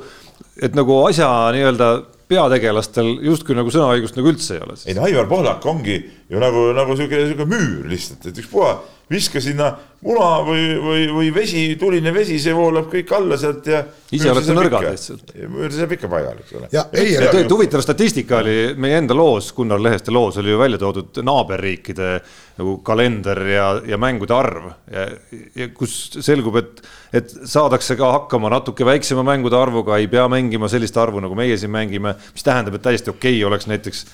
et nagu asja nii-öelda peategelastel justkui nagu sõnaõigust nagu üldse ei ole. ei no Aivar Pohlak ongi ju nagu, nagu sihuke, sihuke müür lihtsalt, et ükspuha viska sinna muna või, või, või vesi, tuline vesi, see voolab kõik alla sealt ja. ise olete nõrgad lihtsalt. müür seisab ikka paigal, eks ole. ja ei, ei, huvitav statistika oli meie enda loos, Gunnar Leheste loos oli ju välja toodud naaberriikide nagu kalender ja, ja mängude arv ja, ja kus selgub, et, et saadakse ka hakkama natuke väiksema mängude arvuga, ei pea mängima sellist arvu, nagu meie siin mängime, mis tähendab, et täiesti okei okay oleks näiteks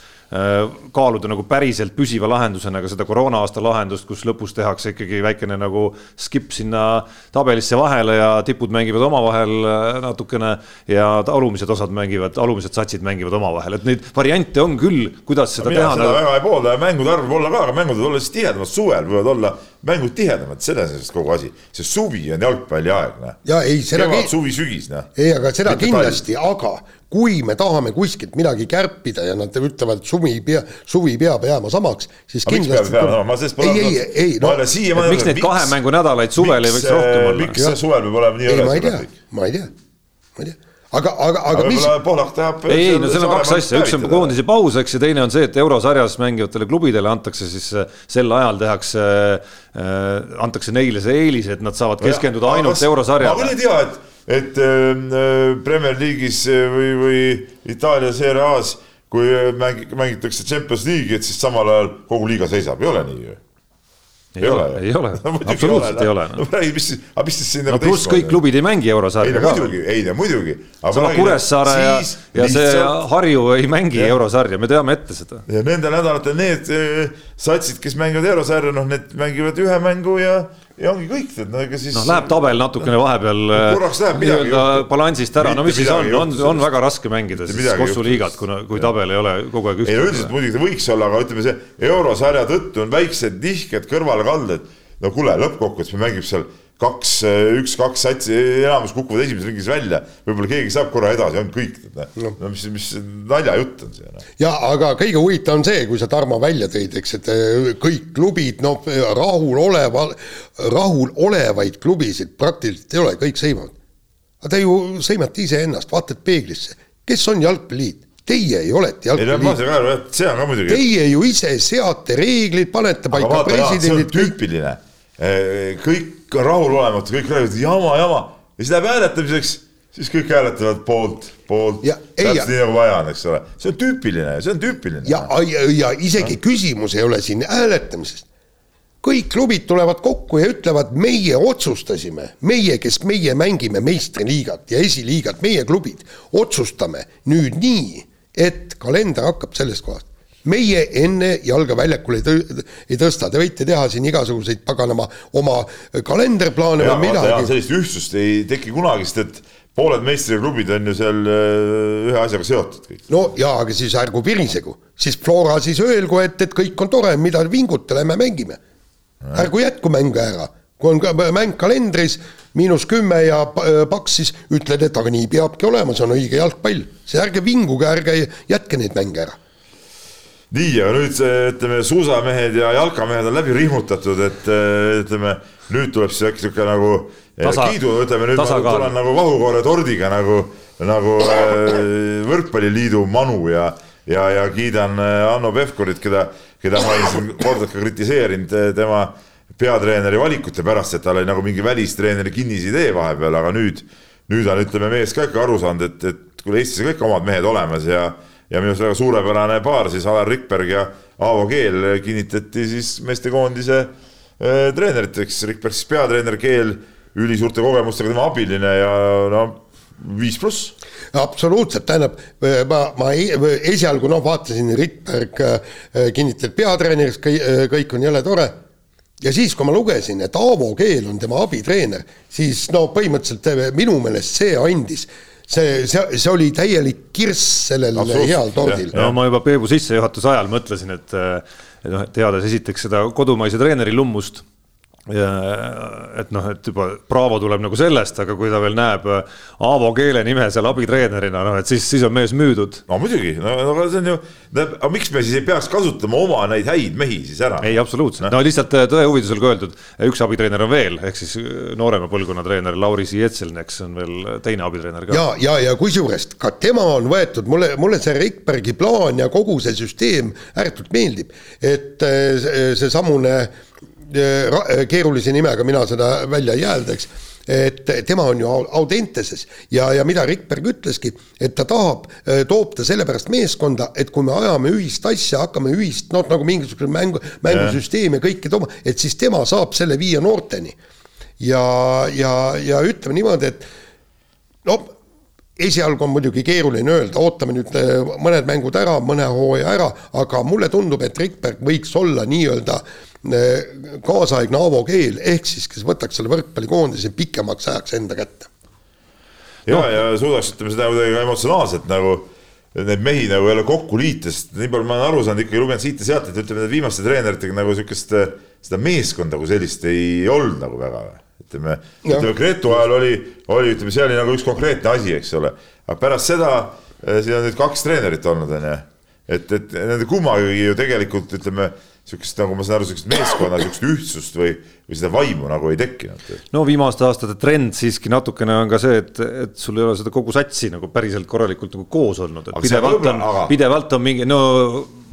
kaaluda nagu päriselt püsiva lahendusena ka seda koroona aasta lahendust, kus lõpus tehakse ikkagi väikene nagu skip sinna tabelisse vahele ja tipud mängivad omavahel äh, natukene ja alumised osad mängivad, alumised satsid mängivad omavahel, et neid variante on küll, kuidas seda mina teha. mina seda nagu... väga ei poolda ja mängude arv võib olla ka, aga mängud võivad olla siis tihedamad, suvel võivad olla mängud tihedamad, selles on kogu asi, see suvi on jalgpalliaeg, noh. ja ei, seda. kevad, suvi, sügis, noh. ei, aga seda kindlasti, aga kui me tahame kuskilt midagi kärpida ja nad ütlevad, et suvi pea, suvi peab jääma samaks, siis aga kindlasti. ma sellest pole. ei, ei, ei no,. miks neid kahe mängu nädalaid suvel ei võiks rohkem olla? miks see suvel peab olema nii õles? ma ei tea, ma ei tea, ma ei tea aga, aga, aga, aga mis. Pohlak tahab. ei, ei, no seal on kaks asja, üks on koondise paus, eks, ja teine on see, et eurosarjas mängivatele klubidele antakse siis äh, sel ajal tehakse äh,, antakse neile see eelis, et nad saavad keskenduda ja, ainult eurosarjale. ma küll ei tea, et et ähm, äh, Premier League'is äh, või, või Itaalia Serie A-s, kui äh, mängi-, mängitakse Champions League'i, et siis samal ajal kogu liiga seisab, ei ole nii ju? ei ole, ei ole, absoluutselt ei ole. no räägi, mis siis, aga mis siis siin no pluss kõik klubid ei mängi eurosarja ka. muidugi, ei no muidugi. sama Kuressaare ja, ja see Harju ei mängi ja. eurosarja, me teame ette seda. ja nendel nädalatel need satsid, kes mängivad eurosarja, noh, need mängivad ühe mängu ja ja ongi kõik, et no ega siis. noh, läheb tabel natukene vahepeal nii-öelda balansist ära, no mis siis on, on, on väga raske mängida siis Kossu liigat, kuna, kui tabel ei ole kogu aeg ühtne. ei no üldiselt muidugi ta võiks olla, aga ütleme, see eurosarja tõttu on väiksed nihked kõrvalekalded. no kuule, lõppkokkuvõttes me mängime seal kaks, üks-kaks satsi, enamus kukuvad esimeses ringis välja, võib-olla keegi saab korra edasi, on kõik. no mis, mis naljajutt on see noh. ja aga kõige huvitavam on see, kui sa Tarmo välja tõid, eks, et eh, kõik klubid, noh, rahuloleva, rahulolevaid klubisid praktiliselt ei ole, kõik sõimavad. aga te ju sõimate iseennast, vaatate peeglisse, kes on jalgpalliliit? Teie olete ei no ma jalgpalliliit, see on ka muidugi. teie ju ise seate reeglid, panete paika presidendid, tüüpiline. kõik on rahulolematud, kõik räägivad jama, jama ja siis läheb hääletamiseks, siis kõik hääletavad poolt, poolt, Ja- täpselt ja- nii nagu vaja on, eks ole. see on tüüpiline, see on tüüpiline. ja, ja, ja isegi küsimus ei ole siin hääletamises. kõik klubid tulevad kokku ja ütlevad, meie otsustasime, meie, kes meie mängime meistriliigat ja esiliigat, meie klubid, otsustame nüüd nii, et kalender hakkab sellest kohast. Meie enne jalga väljakule ei tõ- ei tõsta, te võite teha siin igasuguseid paganama oma kalenderplaane või midagi. sellist ühtsust ei teki kunagi, sest et pooled meistriklubid on ju seal äh, ühe asjaga seotud kõik. no jaa, aga siis ärgu virisegu, siis Flora siis öelgu, et, et kõik on tore, mida vinguta, lähme mängime. ärgu jätku mänge ära, kui on ka mäng kalendris miinus kümme ja pa- paks, siis ütled, et aga nii peabki olema, see on õige jalgpall. see ärge vinguge, ärge jätke neid mänge ära. nii, aga nüüd ütleme, suusamehed ja jalkamehed on läbi rihmutatud, et äh, ütleme, nüüd tuleb siis äkki sihuke nagu äh, Tasa- kiidu, ütleme nüüd ma tasakaal. tulen nagu vahukoore tordiga nagu, nagu äh, võrkpalliliidu manu ja, ja, ja kiidan Hanno Pevkurit, keda, keda ma olen siin korduvalt ka kritiseerinud tema peatreeneri valikute pärast, et tal oli nagu mingi välistreeneri kinnisidee vahepeal, aga nüüd, nüüd on, ütleme, mees ka ikka aru saanud, et, et kuule, Eestis on kõik omad mehed olemas ja ja minu arust väga suurepärane paar siis Alar Rikberg ja Aavo Keel kinnitati siis meestekoondise äh, treeneriteks, Rikberg siis peatreener, Keel ülisuurte kogemustega tema abiline ja no viis pluss. absoluutselt, tähendab ma, ma e- esialgu noh, vaatasin Rikberg äh, kinnitati peatreeneriks, kõik on jõle tore ja siis, kui ma lugesin, et Aavo Keel on tema abitreener, siis no põhimõtteliselt eh, minu meelest see andis, see, see, see oli täielik kirss sellel Absoluutselt, heal tordil no ma juba Peebu sissejuhatuse ajal mõtlesin, et et noh, teades esiteks seda kodumaise treeneri lummust. Et noh, et juba Bravo tuleb nagu sellest, aga kui ta veel näeb Aavo Keele nime seal abitreenerina, noh et siis, siis on mees müüdud. no muidugi, no no aga see on ju, aga miks me siis ei peaks kasutama oma neid häid mehi siis ära? ei, absoluutselt, no lihtsalt äh, tõe huvides olgu öeldud, üks abitreener on veel, ehk siis äh, noorema põlvkonna treener Lauri Zietselneks on veel teine abitreener ka. ja, ja, ja kusjuures ka tema on võetud, mulle, mulle see Rikbergi plaan ja kogu see süsteem ääretult meeldib, et see- seesamune ra- keerulise nimega mina seda välja ei hääldaks, et tema on ju au- Audenteses ja, ja mida Rikberg ütleski, et ta tahab, toob ta sellepärast meeskonda, et kui me ajame ühist asja, hakkame ühist, noh nagu mingisugune mängu, mängusüsteemi ja kõike tooma, et siis tema saab selle viia noorteni. ja, ja, ja ütleme niimoodi, et no esialgu on muidugi keeruline öelda, ootame nüüd eh, mõned mängud ära, mõne hooaja ära, aga mulle tundub, et Rikberg võiks olla nii-öelda eh, kaasaegne Aavo Keel, ehk siis kes võtaks selle võrkpallikoondise pikemaks ajaks enda kätte. ja, ja suudaks, ütleme seda kuidagi emotsionaalselt nagu neid mehi nagu jälle kokku liita, sest nii palju ma olen aru saanud, ikkagi lugenud siit ja sealt, et ütleme, need viimaste treeneritega nagu sihukest, seda meeskonda kui sellist ei olnud nagu väga. ütleme, ütleme Gretu ajal oli, oli, ütleme, see oli nagu üks konkreetne asi, eks ole, aga pärast seda eh, siin on nüüd kaks treenerit olnud, onju. et, et nende kummagi ju tegelikult ütleme, sihukest nagu ma saan aru, sihukest meeskonna sihukest ühtsust või, või seda vaimu nagu ei tekkinud. no viimaste aastate trend siiski natukene on ka see, et, et sul ei ole seda kogu satsi nagu päriselt korralikult nagu koos olnud, et Aga pidevalt on aga-, pidevalt on mingi, no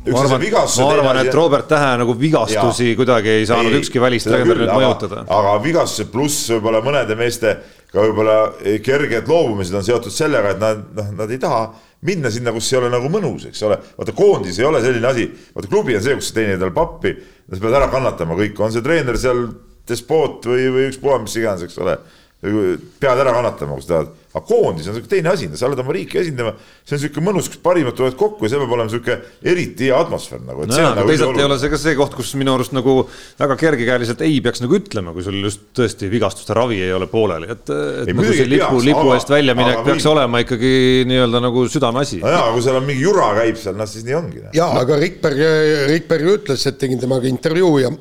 ma arvan, ja ma arvan, et Robert Tähe nagu vigastusi Jaa. kuidagi ei saanud ei, ükski välistreener mõjutada. aga vigastused pluss võib-olla mõnede meeste ka võib-olla kerged loobumised on seotud sellega, et nad, noh, nad ei taha minna sinna, kus ei ole nagu mõnus, eks ole. vaata koondis ei ole selline asi, vaata klubi on see, kus sa teenid endale pappi, sa pead ära kannatama kõik, on see treener seal despoot või, või ükspuha, mis iganes, eks ole. pead ära kannatama, kui sa tahad aga koondis on siuke teine asi, sa oled oma riiki esindama, see on siuke mõnus, kus parimad tulevad kokku ja see peab olema siuke eriti hea atmosfäär nagu. no jaa, aga nagu teisalt ei ole see ka see koht, kus minu arust nagu väga kergekäeliselt ei peaks nagu ütlema, kui sul just tõesti vigastuste ravi ei ole pooleli, et, et ei, nagu see lipu, lipu aga, eest väljaminek peaks või... olema ikkagi nii-öelda nagu südameasi. no jaa, kui seal on mingi jura käib seal, noh siis nii ongi. jaa, aga Rikberg, Rikberg ütles, et tegin temaga intervjuu ja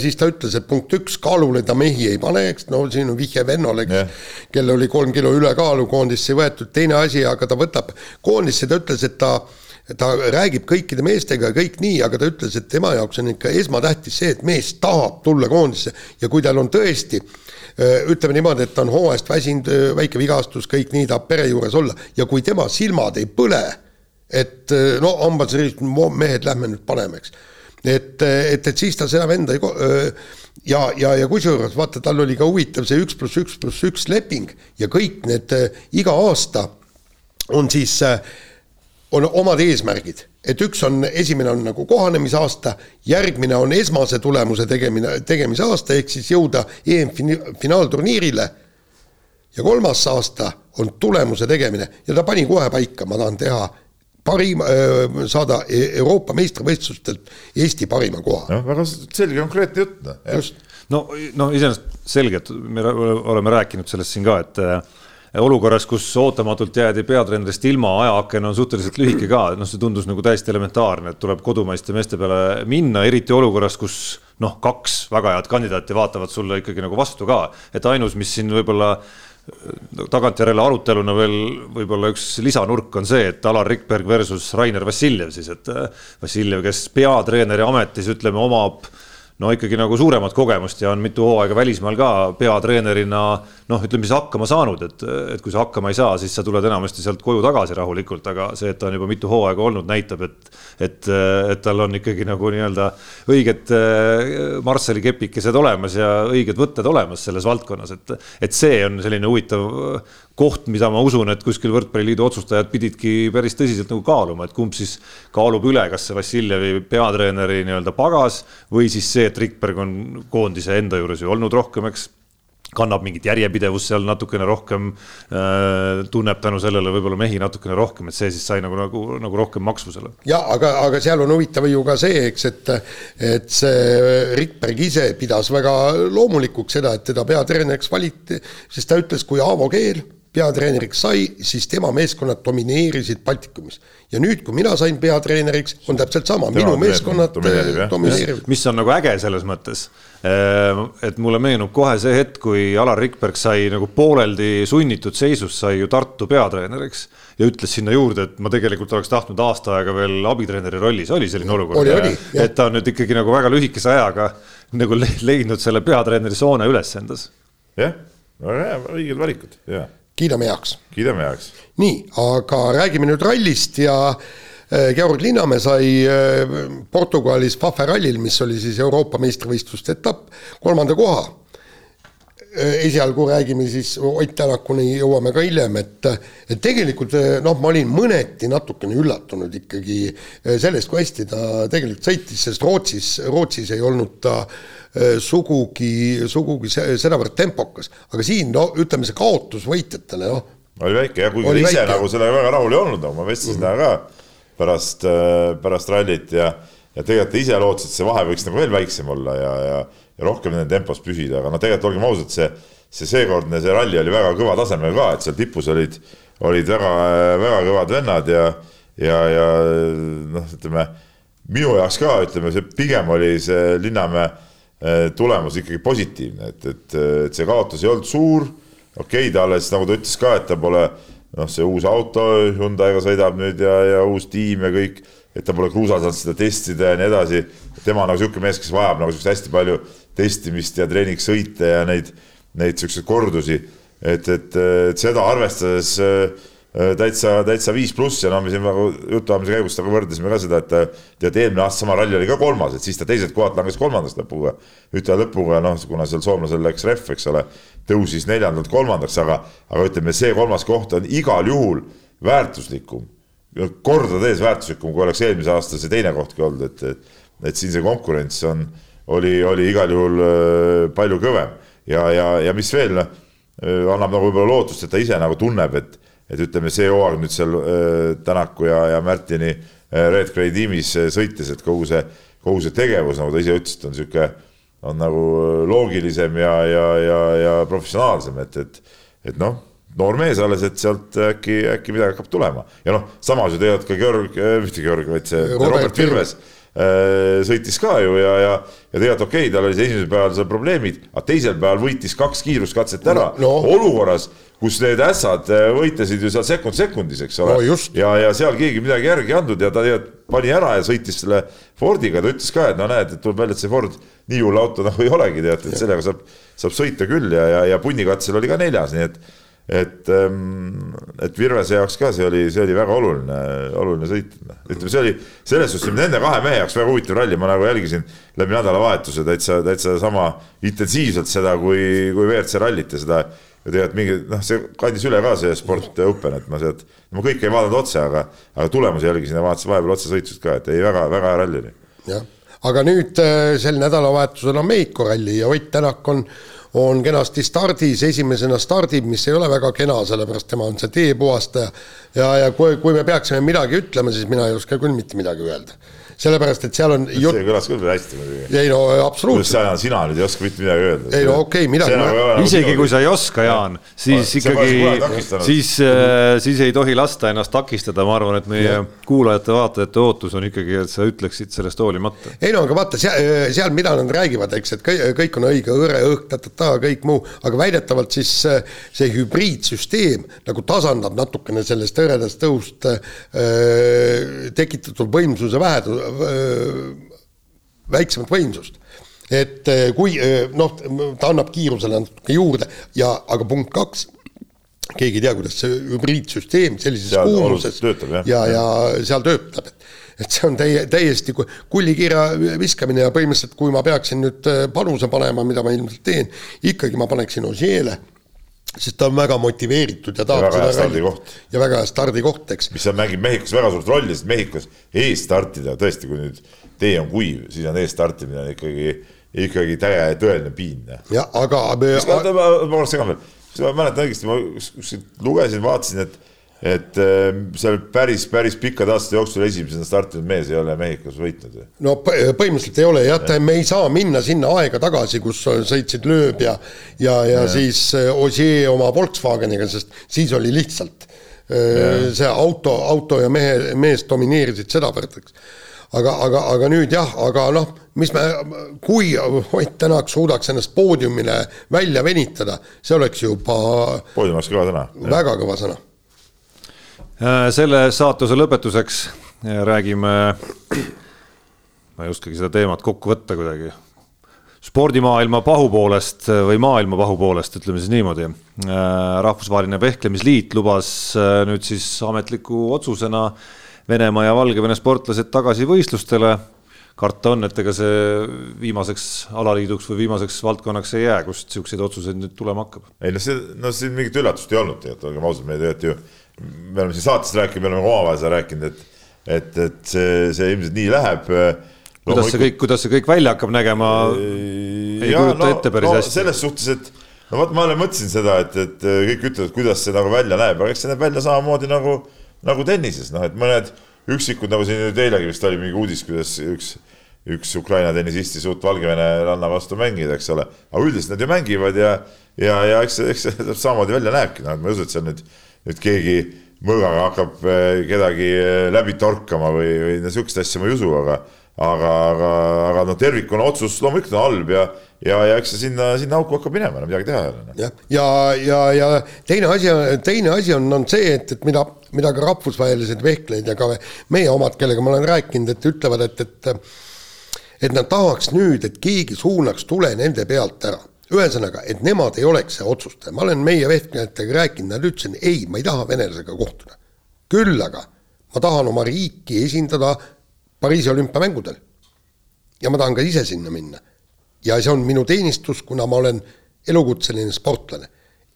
siis ta ütles, et punkt üks, kaalule ta mehi ei pane, eks, no siin on vihje vennale, eks, kellel oli kolm kilo ülekaalu, koondisse ei võetud, teine asi, aga ta võtab koondisse, ta ütles, et ta ta räägib kõikide meestega ja kõik nii, aga ta ütles, et tema jaoks on ikka esmatähtis see, et mees tahab tulla koondisse ja kui tal on tõesti ütleme niimoodi, et ta on hooajast väsinud, väike vigastus, kõik nii, tahab pere juures olla ja kui tema silmad ei põle, et no hambad sellised, mehed, lähme nüüd paneme, eks. et, et, et siis ta seda venda ei ja, ja, ja kusjuures vaata, tal oli ka huvitav see üks pluss üks pluss üks leping ja kõik need äh, iga aasta on siis äh, on omad eesmärgid, et üks on, esimene on nagu kohanemisaasta, järgmine on esmase tulemuse tegemine, tegemise aasta, ehk siis jõuda EM-finaalturniirile. ja kolmas aasta on tulemuse tegemine ja ta pani kohe paika, ma tahan teha parim, saada e-, Euroopa meistrivõistlustelt Eesti parima koha. noh, väga selge konkreetne jutt, noh. just. no, no iseenesest selge, et me oleme rääkinud sellest siin ka, et äh, olukorras, kus ootamatult jäädi peatreenerist ilma, ajaaken on suhteliselt lühike ka, noh, see tundus nagu täiesti elementaarne, et tuleb kodumaiste meeste peale minna, eriti olukorras, kus noh, kaks väga head kandidaati vaatavad sulle ikkagi nagu vastu ka, et ainus, mis siin võib-olla tagantjärele aruteluna veel võib-olla üks lisanurk on see, et Alar Rikberg versus Rainer Vassiljev siis, et äh, Vassiljev, kes peatreeneri ametis, ütleme, omab no ikkagi nagu suuremat kogemust ja on mitu hooaega välismaal ka peatreenerina noh, ütleme siis hakkama saanud, et, et kui sa hakkama ei saa, siis sa tuled enamasti sealt koju tagasi rahulikult, aga see, et ta on juba mitu hooaega olnud, näitab, et et, et tal on ikkagi nagu nii-öelda õiged äh, Marsseli kepikesed olemas ja õiged võtted olemas selles valdkonnas, et et see on selline huvitav koht, mida ma usun, et kuskil võrkpalliliidu otsustajad pididki päris tõsiselt nagu kaaluma, et kumb siis kaalub üle, kas see Vassiljevi peatreeneri nii-öelda pagas või siis see, et Rikberg on koondise enda juures ju olnud rohkem, eks kannab mingit järjepidevust seal natukene rohkem äh,, tunneb tänu sellele võib-olla mehi natukene rohkem, et see siis sai nagu, nagu, nagu rohkem maksvusele. ja aga, aga seal on huvitav ju ka see, eks, et, et see Rikberg ise pidas väga loomulikuks seda, et teda peatreeneriks valiti, sest ta ütles, kui Aavo Keel peatreeneriks sai, siis tema meeskonnad domineerisid Baltikumis. ja nüüd, kui mina sain peatreeneriks, on täpselt sama, minu meeskonnad domineerivad. mis on nagu äge selles mõttes, ehm, et mulle meenub kohe see hetk, kui Alar Rikberg sai nagu pooleldi sunnitud seisus, sai ju Tartu peatreeneriks ja ütles sinna juurde, et ma tegelikult oleks tahtnud aasta aega veel abitreeneri rollis, oli selline olukord? et ta on nüüd ikkagi nagu väga lühikese ajaga nagu leidnud selle peatreeneri soone üles endas. jah, õiged valikud, jah kiidame heaks. kiidame heaks. nii, aga räägime nüüd rallist ja äh, Georg Linnamäe sai äh, Portugalis Fafe rallil, mis oli siis Euroopa meistrivõistluste etapp, kolmanda koha. Äh, esialgu räägime siis Ott Tänakuni, jõuame ka hiljem, et, et tegelikult noh, ma olin mõneti natukene üllatunud ikkagi sellest, kui hästi ta tegelikult sõitis, sest Rootsis, Rootsis ei olnud ta äh, Äh, sugugi, sugugi sedavõrd tempokas, aga siin no ütleme, see kaotus võitjatele, noh. oli väike jah, kuigi ta ise väike. nagu sellega väga rahul ei olnud, nagu ma vestlesin mm. temaga ka pärast, äh, pärast rallit ja, ja tegelikult ta ise lootis, et see vahe võiks nagu veel väiksem olla ja, ja, ja rohkem nende tempos püsida, aga no tegelikult olgem ausad, see, see seekordne see ralli oli väga kõva tasemel ka, et seal tipus olid, olid väga, väga kõvad vennad ja, ja, ja noh, ütleme minu jaoks ka ütleme, see pigem oli see Linnamäe Äh, tulemus ikkagi positiivne, et, et, et see kaotus ei olnud suur. okei okay,, ta alles nagu ta ütles ka, et ta pole noh, see uus auto Hyundai'ga sõidab nüüd ja, ja uus tiim ja kõik, et ta pole kruusal saanud seda testida ja nii edasi. tema nagu sihuke mees, kes vajab nagu siukest hästi palju testimist ja treeningsõite ja neid, neid siukseid kordusi. et, et, et seda arvestades äh, Äh, täitsa, täitsa viis pluss ja no me siin nagu jutuajamise käigus temaga võrdlesime ka seda, et tead, eelmine aasta sama ralli oli ka kolmas, et siis ta teised kohad langes kolmandast lõpuga. ütle lõpuga, noh, kuna seal soomlasel läks rehv, eks ole, tõusis neljandalt kolmandaks, aga, aga ütleme, see kolmas koht on igal juhul väärtuslikum, kordades väärtuslikum, kui oleks eelmise aasta see teine kohtki olnud, et, et, et siin see konkurents on, oli, oli igal juhul äh, palju kõvem ja, ja, ja mis veel, annab nagu võib-olla lootust, et ta ise nagu tunneb, et, et ütleme, see hooaeg nüüd seal Tänaku ja, ja Märtini Red Gray tiimis sõites, et kogu see, kogu see tegevus, nagu ta ise ütles, et on niisugune, on nagu loogilisem ja, ja, ja, ja professionaalsem, et, et, et noh noor mees alles, et sealt äkki, äkki midagi hakkab tulema. Ja noh, samas ju tegelikult ka Georg, mitte Georg, vaid see Robert, Robert Virves. Äh, sõitis ka ju ja, ja, ja tegelikult okei okay,, tal oli see esimesel päeval seal probleemid, aga teisel päeval võitis kaks kiiruskatset ära no, olukorras, kus need ässad äh, võitlesid ju seal sekund sekundis, eks ole. No,. ja, ja seal keegi midagi järgi ei andnud ja ta pani ära ja sõitis selle Fordiga, ta ütles ka, et no näed, et tuleb välja, et see Ford nii hull auto nagu ei olegi, tead, et sellega saab, saab sõita küll ja, ja, ja punnikatsel oli ka neljas, nii et et, ähm, et Virvese jaoks ka see oli, see oli väga oluline, oluline sõit. ütleme, see oli selles suhtes nende kahe mehe jaoks väga huvitav ralli, ma nagu jälgisin läbi nädalavahetuse täitsa, täitsa sama intensiivselt seda kui, kui WRC rallit ja seda. ja tegelikult mingi noh, see kandis üle ka see Sport Open, et ma sealt, ma kõike ei vaadanud otse, aga, aga tulemusi jälgisin ja vaatasin vahepeal otsesõitust ka, et ei väga, väga hea ralli oli. jah, aga nüüd äh, sel nädalavahetusel on Mehhiko ralli ja Ott Tänak on on kenasti stardis, esimesena stardib, mis ei ole väga kena, sellepärast tema on see teepuhastaja. ja, ja kui, kui me peaksime midagi ütlema, siis mina ei oska küll mitte midagi öelda sellepärast, et seal on jut... see kõlas küll hästi muidugi. ei no absoluutselt. sina nüüd ei oska mitte midagi öelda. ei no okei okay,, midagi. Nagu isegi kui sa ei oska, Jaan, siis ikkagi, siis, äh, siis ei tohi lasta ennast takistada, ma arvan, et meie kuulajate-vaatajate ootus on ikkagi, et sa ütleksid sellest hoolimata. ei no aga vaata seal, seal, mida nad räägivad, eks, et kõik on õige, hõre, õhk, ta-ta-ta, kõik muu, aga väidetavalt siis äh, see hübriidsüsteem nagu tasandab natukene sellest hõredast õhust äh, tekitatud võimsuse vähe väiksemat võimsust. et kui noh, ta annab kiirusele natuke juurde ja, aga punkt kaks, keegi ei tea, kuidas see hübriidsüsteem sellises kuumuses ja, ja, ja seal töötab, et et see on täie, täiesti kullikirja viskamine ja põhimõtteliselt, kui ma peaksin nüüd panuse panema, mida ma ilmselt teen, ikkagi ma paneksin Ožeele sest ta on väga motiveeritud ja tahab ja väga hea stardikoht. ja väga hea stardikoht, eks. mis seal mängib Mehhikos väga suurt rolli, sest Mehhikos ees startida, tõesti, kui nüüd tee on kuiv, siis on ees startimine on ikkagi, ikkagi täie, tõeline piin. jah, aga. ma, ma, ma oleks segan veel, ma mäletan õigesti, ma kuskilt lugesin, vaatasin, et et äh, seal päris, päris pikkade aastate jooksul esimesena startinud mees ei ole Mehhikos võitnud. no põhimõtteliselt ei ole jah, me ei saa minna sinna aega tagasi, kus sõitsid Lööb ja ja, ja, ja siis äh, Ossier oma Volkswageniga, sest siis oli lihtsalt äh, ja. see auto, auto ja mehe, mees domineerisid sedavõrd, eks aga, aga, aga nüüd jah, aga noh, mis me, kui Ott Tänak suudaks ennast poodiumile välja venitada, see oleks juba. poodium oleks kõva sõna. väga kõva sõna selle saatuse lõpetuseks äh, räägime, ma ei oskagi seda teemat kokku võtta kuidagi, spordimaailma pahupoolest või maailma pahupoolest, ütleme siis niimoodi. Äh, rahvusvaheline Vehklemisliit lubas nüüd siis ametliku otsusena Venemaa ja Valgevene sportlased tagasi võistlustele. karta on, et ega see viimaseks alaliiduks või viimaseks valdkonnaks ei jää, kust siukseid otsuseid nüüd tulema hakkab. ei no see, no siin mingit üllatust ei olnud tegelikult, olgem ausad, me tegelikult ju me oleme siin saates rääkinud, me oleme omavahel seda rääkinud, et et, et see, see ilmselt nii läheb. kuidas see kõik, kuidas see kõik välja hakkab nägema? ei ja, kujuta no, ette päris no, hästi. selles suhtes, et no vot, ma olen mõtlesin seda, et, et kõik ütlevad, kuidas see nagu välja näeb, aga eks see näeb välja samamoodi nagu, nagu tennises, noh, et mõned üksikud, nagu siin nüüd eilegi vist oli mingi uudis, kuidas üks, üks Ukraina tennisist ei suutnud Valgevene ranna vastu mängida, eks ole. aga üldiselt nad ju mängivad ja, ja, ja eks, eks see samamoodi välja näebki, noh, et ma ei usu, et seal nüüd nüüd keegi mõõgaga hakkab eh, kedagi eh, läbi torkama või, või niisugust asja ma ei usu, aga aga, aga, aga noh, tervikuna otsus loomulikult on halb ja, ja, ja eks see sinna, sinna auku hakkab minema, no midagi teha ei ole. Noh. jah, ja, ja, ja teine asi, teine asi on, on see, et, et mida, mida ka rahvusvahelised vehklejad ja ka meie omad, kellega ma olen rääkinud, et ütlevad, et, et et nad tahaks nüüd, et keegi suunaks tule nende pealt ära ühesõnaga, et nemad ei oleks see otsustaja, ma olen meie vehklejatega rääkinud, nad ütlesid ei, ma ei taha venelasega kohtuda. küll aga ma tahan oma riiki esindada Pariisi olümpiamängudel. ja ma tahan ka ise sinna minna. ja see on minu teenistus, kuna ma olen elukutseline sportlane.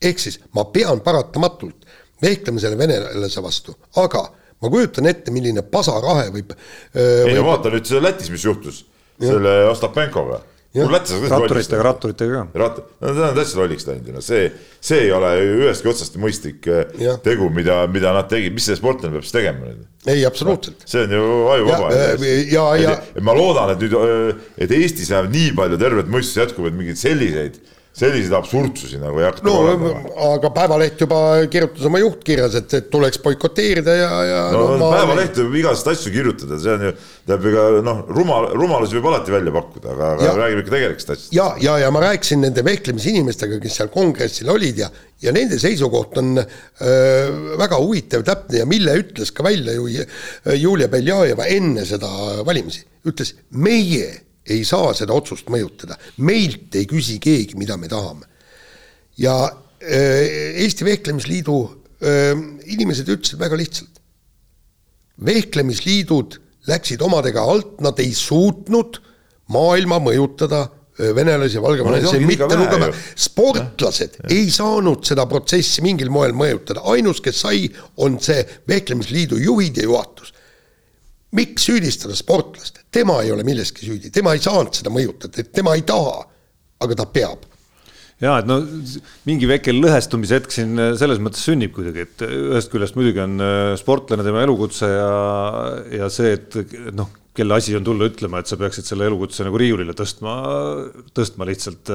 ehk siis ma pean paratamatult vehklema selle venelase vastu, aga ma kujutan ette, milline pasarahe võib. ei no vaata nüüd see Lätis, mis juhtus ja. selle Ostapenkoga ratturitega, ratturitega ka. rat-, no nad on täitsa lolliks läinud, no see, see ei ole ju ühestki otsast mõistlik eh, Jah. tegu, mida, mida nad tegid, mis see sportlane peab siis tegema nüüd? ei, absoluutselt. see on ju ajuvaba Ja,. ja- ja- et ma loodan, et nüüd, et Eestis jääb nii palju tervet mõistust jätkub, et mingeid selliseid, selliseid absurdsusi nagu ei hakka no olema. aga Päevaleht juba kirjutas oma juhtkirjas, et, et tuleks boikoteerida ja, ja no, no ma- Päevaleht võib igasuguseid asju kirjutada, see on ju, tähendab ega noh, rumal, rumalusi võib alati välja pakkuda, aga, aga räägime ikka tegelikest asjadest. ja, ja, ja ma rääkisin nende vehklemisinimestega, kes seal kongressil olid ja, ja nende seisukoht on öö, väga huvitav, täpne ja mille ütles ka välja ju Julia Beljajeva enne seda valimisi, ütles meie ei saa seda otsust mõjutada, meilt ei küsi keegi, mida me tahame. ja öö, Eesti Vehklemisliidu öö, inimesed ütlesid väga lihtsalt, vehklemisliidud läksid omadega alt, nad ei suutnud maailma mõjutada öö, venelasi ja No valgevenelasi liiga mitte lugema. sportlased ei saanud seda protsessi mingil moel mõjutada, ainus, kes sai, on see vehklemisliidu juhid ja juhatus. Miks süüdistada sportlast, tema ei ole milleski süüdi, tema ei saanud seda mõjutada, tema ei taha, aga ta peab. Ja et no mingi väike lõhestumise hetk siin selles mõttes sünnib kuidagi, et ühest küljest muidugi on äh, sportlane tema elukutse ja, ja see, et noh, kelle asi on tulla ütlema, et sa peaksid selle elukutse nagu riiulile tõstma, tõstma lihtsalt.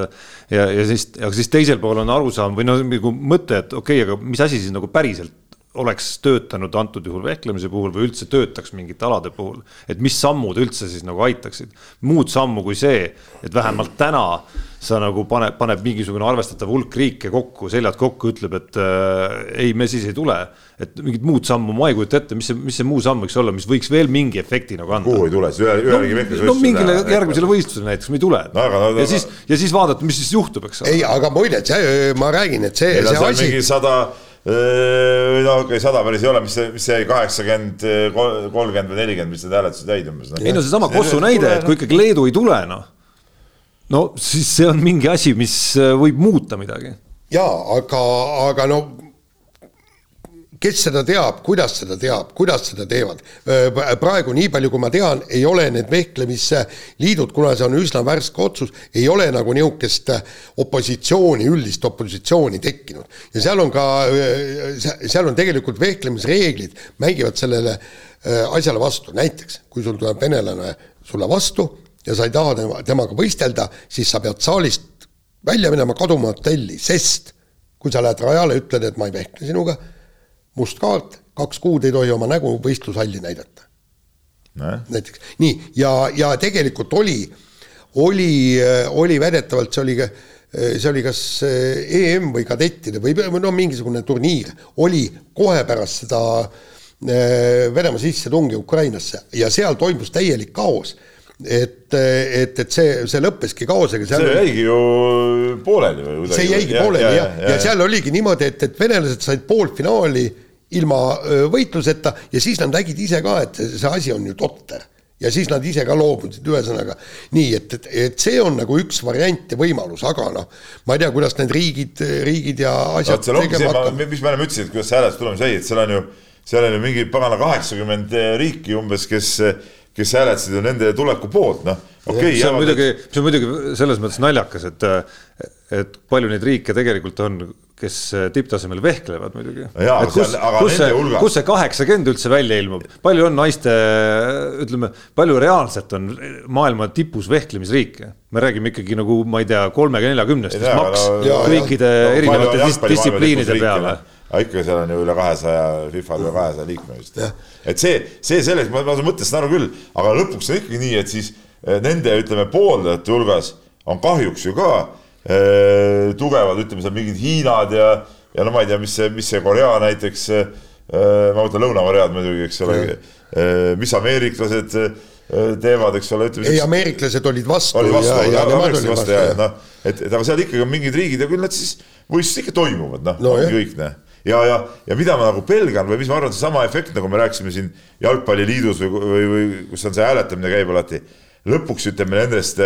ja, ja siis, aga siis teisel pool on arusaam või noh, nagu mõte, et okei okay,, aga mis asi siis nagu päriselt oleks töötanud antud juhul vehklemise puhul või üldse töötaks mingite alade puhul, et mis sammud üldse siis nagu aitaksid. muud sammu kui see, et vähemalt täna sa nagu pane, paneb mingisugune arvestatav hulk riike kokku, seljad kokku, ütleb, et äh, ei, me siis ei tule. et mingit muud sammu ma ei kujuta ette, mis see, mis see muu samm võiks olla, mis võiks veel mingi efekti nagu anda. kuhu ei tule siis ühe, ühelegi vehklemisvõistlusele? no mingile järgmisele võistlusele näiteks, me ei tule No aga no- ja siis, ja siis vaadata, mis siis juhtub, eks ole. ei, aga muide, see, ma räägin, et see, see asi mingi sada, no okei okay,, sada päris ei ole, mis see, mis see jäi kaheksakümmend, kolmkümmend või nelikümmend, mis need hääletused jäid umbes no.. ei no seesama Kossu näide, et kui ikkagi Leedu ei tule, noh, no siis see on mingi asi, mis äh, võib muuta midagi. jaa, aga, aga no kes seda teab, kuidas seda teab, kuidas seda teevad? praegu nii palju, kui ma tean, ei ole need vehklemisliidud, kuna see on üsna värske otsus, ei ole nagu niisugust opositsiooni, üldist opositsiooni tekkinud. ja seal on ka, seal on tegelikult vehklemisreeglid mängivad sellele äh, asjale vastu, näiteks kui sul tuleb venelane sulle vastu ja sa ei taha tema, temaga võistelda, siis sa pead saalist välja minema, kaduma hotelli, sest kui sa lähed rajale, ütled, et ma ei vehkle sinuga, must kaart, kaks kuud ei tohi oma nägu võistlushalli näidata. näiteks nii, ja, ja tegelikult oli, oli, oli väidetavalt see oli, see oli kas EM või kadettide või no mingisugune turniir, oli kohe pärast seda eh, Venemaa sissetungi Ukrainasse ja seal toimus täielik kaos. et, et, et see, see lõppeski kaosega. see jäigi ju pooleli või kuidagi. see jäigi pooleli jah, ja, ja seal oligi niimoodi, et, et venelased said poolfinaali ilma võitluseta ja siis nad nägid ise ka, et see asi on ju totter. ja siis nad ise ka loobusid, ühesõnaga nii, et, et, et see on nagu üks variant ja võimalus, aga noh, ma ei tea, kuidas need riigid, riigid ja asjad see tegema, hakkavad. mis me ennem ütlesin, et kuidas see hääletus tulemas jäi, et seal on ju, seal on ju mingi pagana kaheksakümmend riiki umbes, kes, kes hääletasid nende tuleku poolt, noh. okei see on muidugi, see on muidugi selles mõttes naljakas, et, et palju neid riike tegelikult on, kes tipptasemel vehklevad muidugi. Kus nende see kus see kaheksakümmend üldse välja ilmub, palju on naiste, ütleme, palju reaalselt on maailma tipus vehklemisriike? me räägime ikkagi nagu, ma ei tea, kolmekümne-neljakümnest, mis maks jaa, kõikide erinevate dis- distsipliinide peale. Aga ikka seal on ju üle kahesaja, FIFA-l üle kahesaja liikme vist. et see, see selleks, ma, ma saan mõttest aru küll, aga lõpuks on ikkagi nii, et siis eh, nende, ütleme, pooldajate hulgas on kahjuks ju ka eh, tugevad, ütleme seal mingid Hiinad ja, ja no ma ei tea, mis see, mis see Korea näiteks eh,, ma mõtlen Lõuna-Koread muidugi, eks ole eh,, mis ameeriklased teevad, eks ole, ütleme ei, ameeriklased olid vastu oli vastu, ja, ja olid vastu vastu ja, jah. noh, et, et aga seal ikkagi on mingid riigid ja küll nad siis võistlused ikka toimuvad, noh No kõik, noh. ja, ja, ja mida ma nagu pelgan või mis ma arvan, seesama efekt, nagu me rääkisime siin jalgpalliliidus või, või, või kus on see hääletamine käib alati. lõpuks ütleme nendest,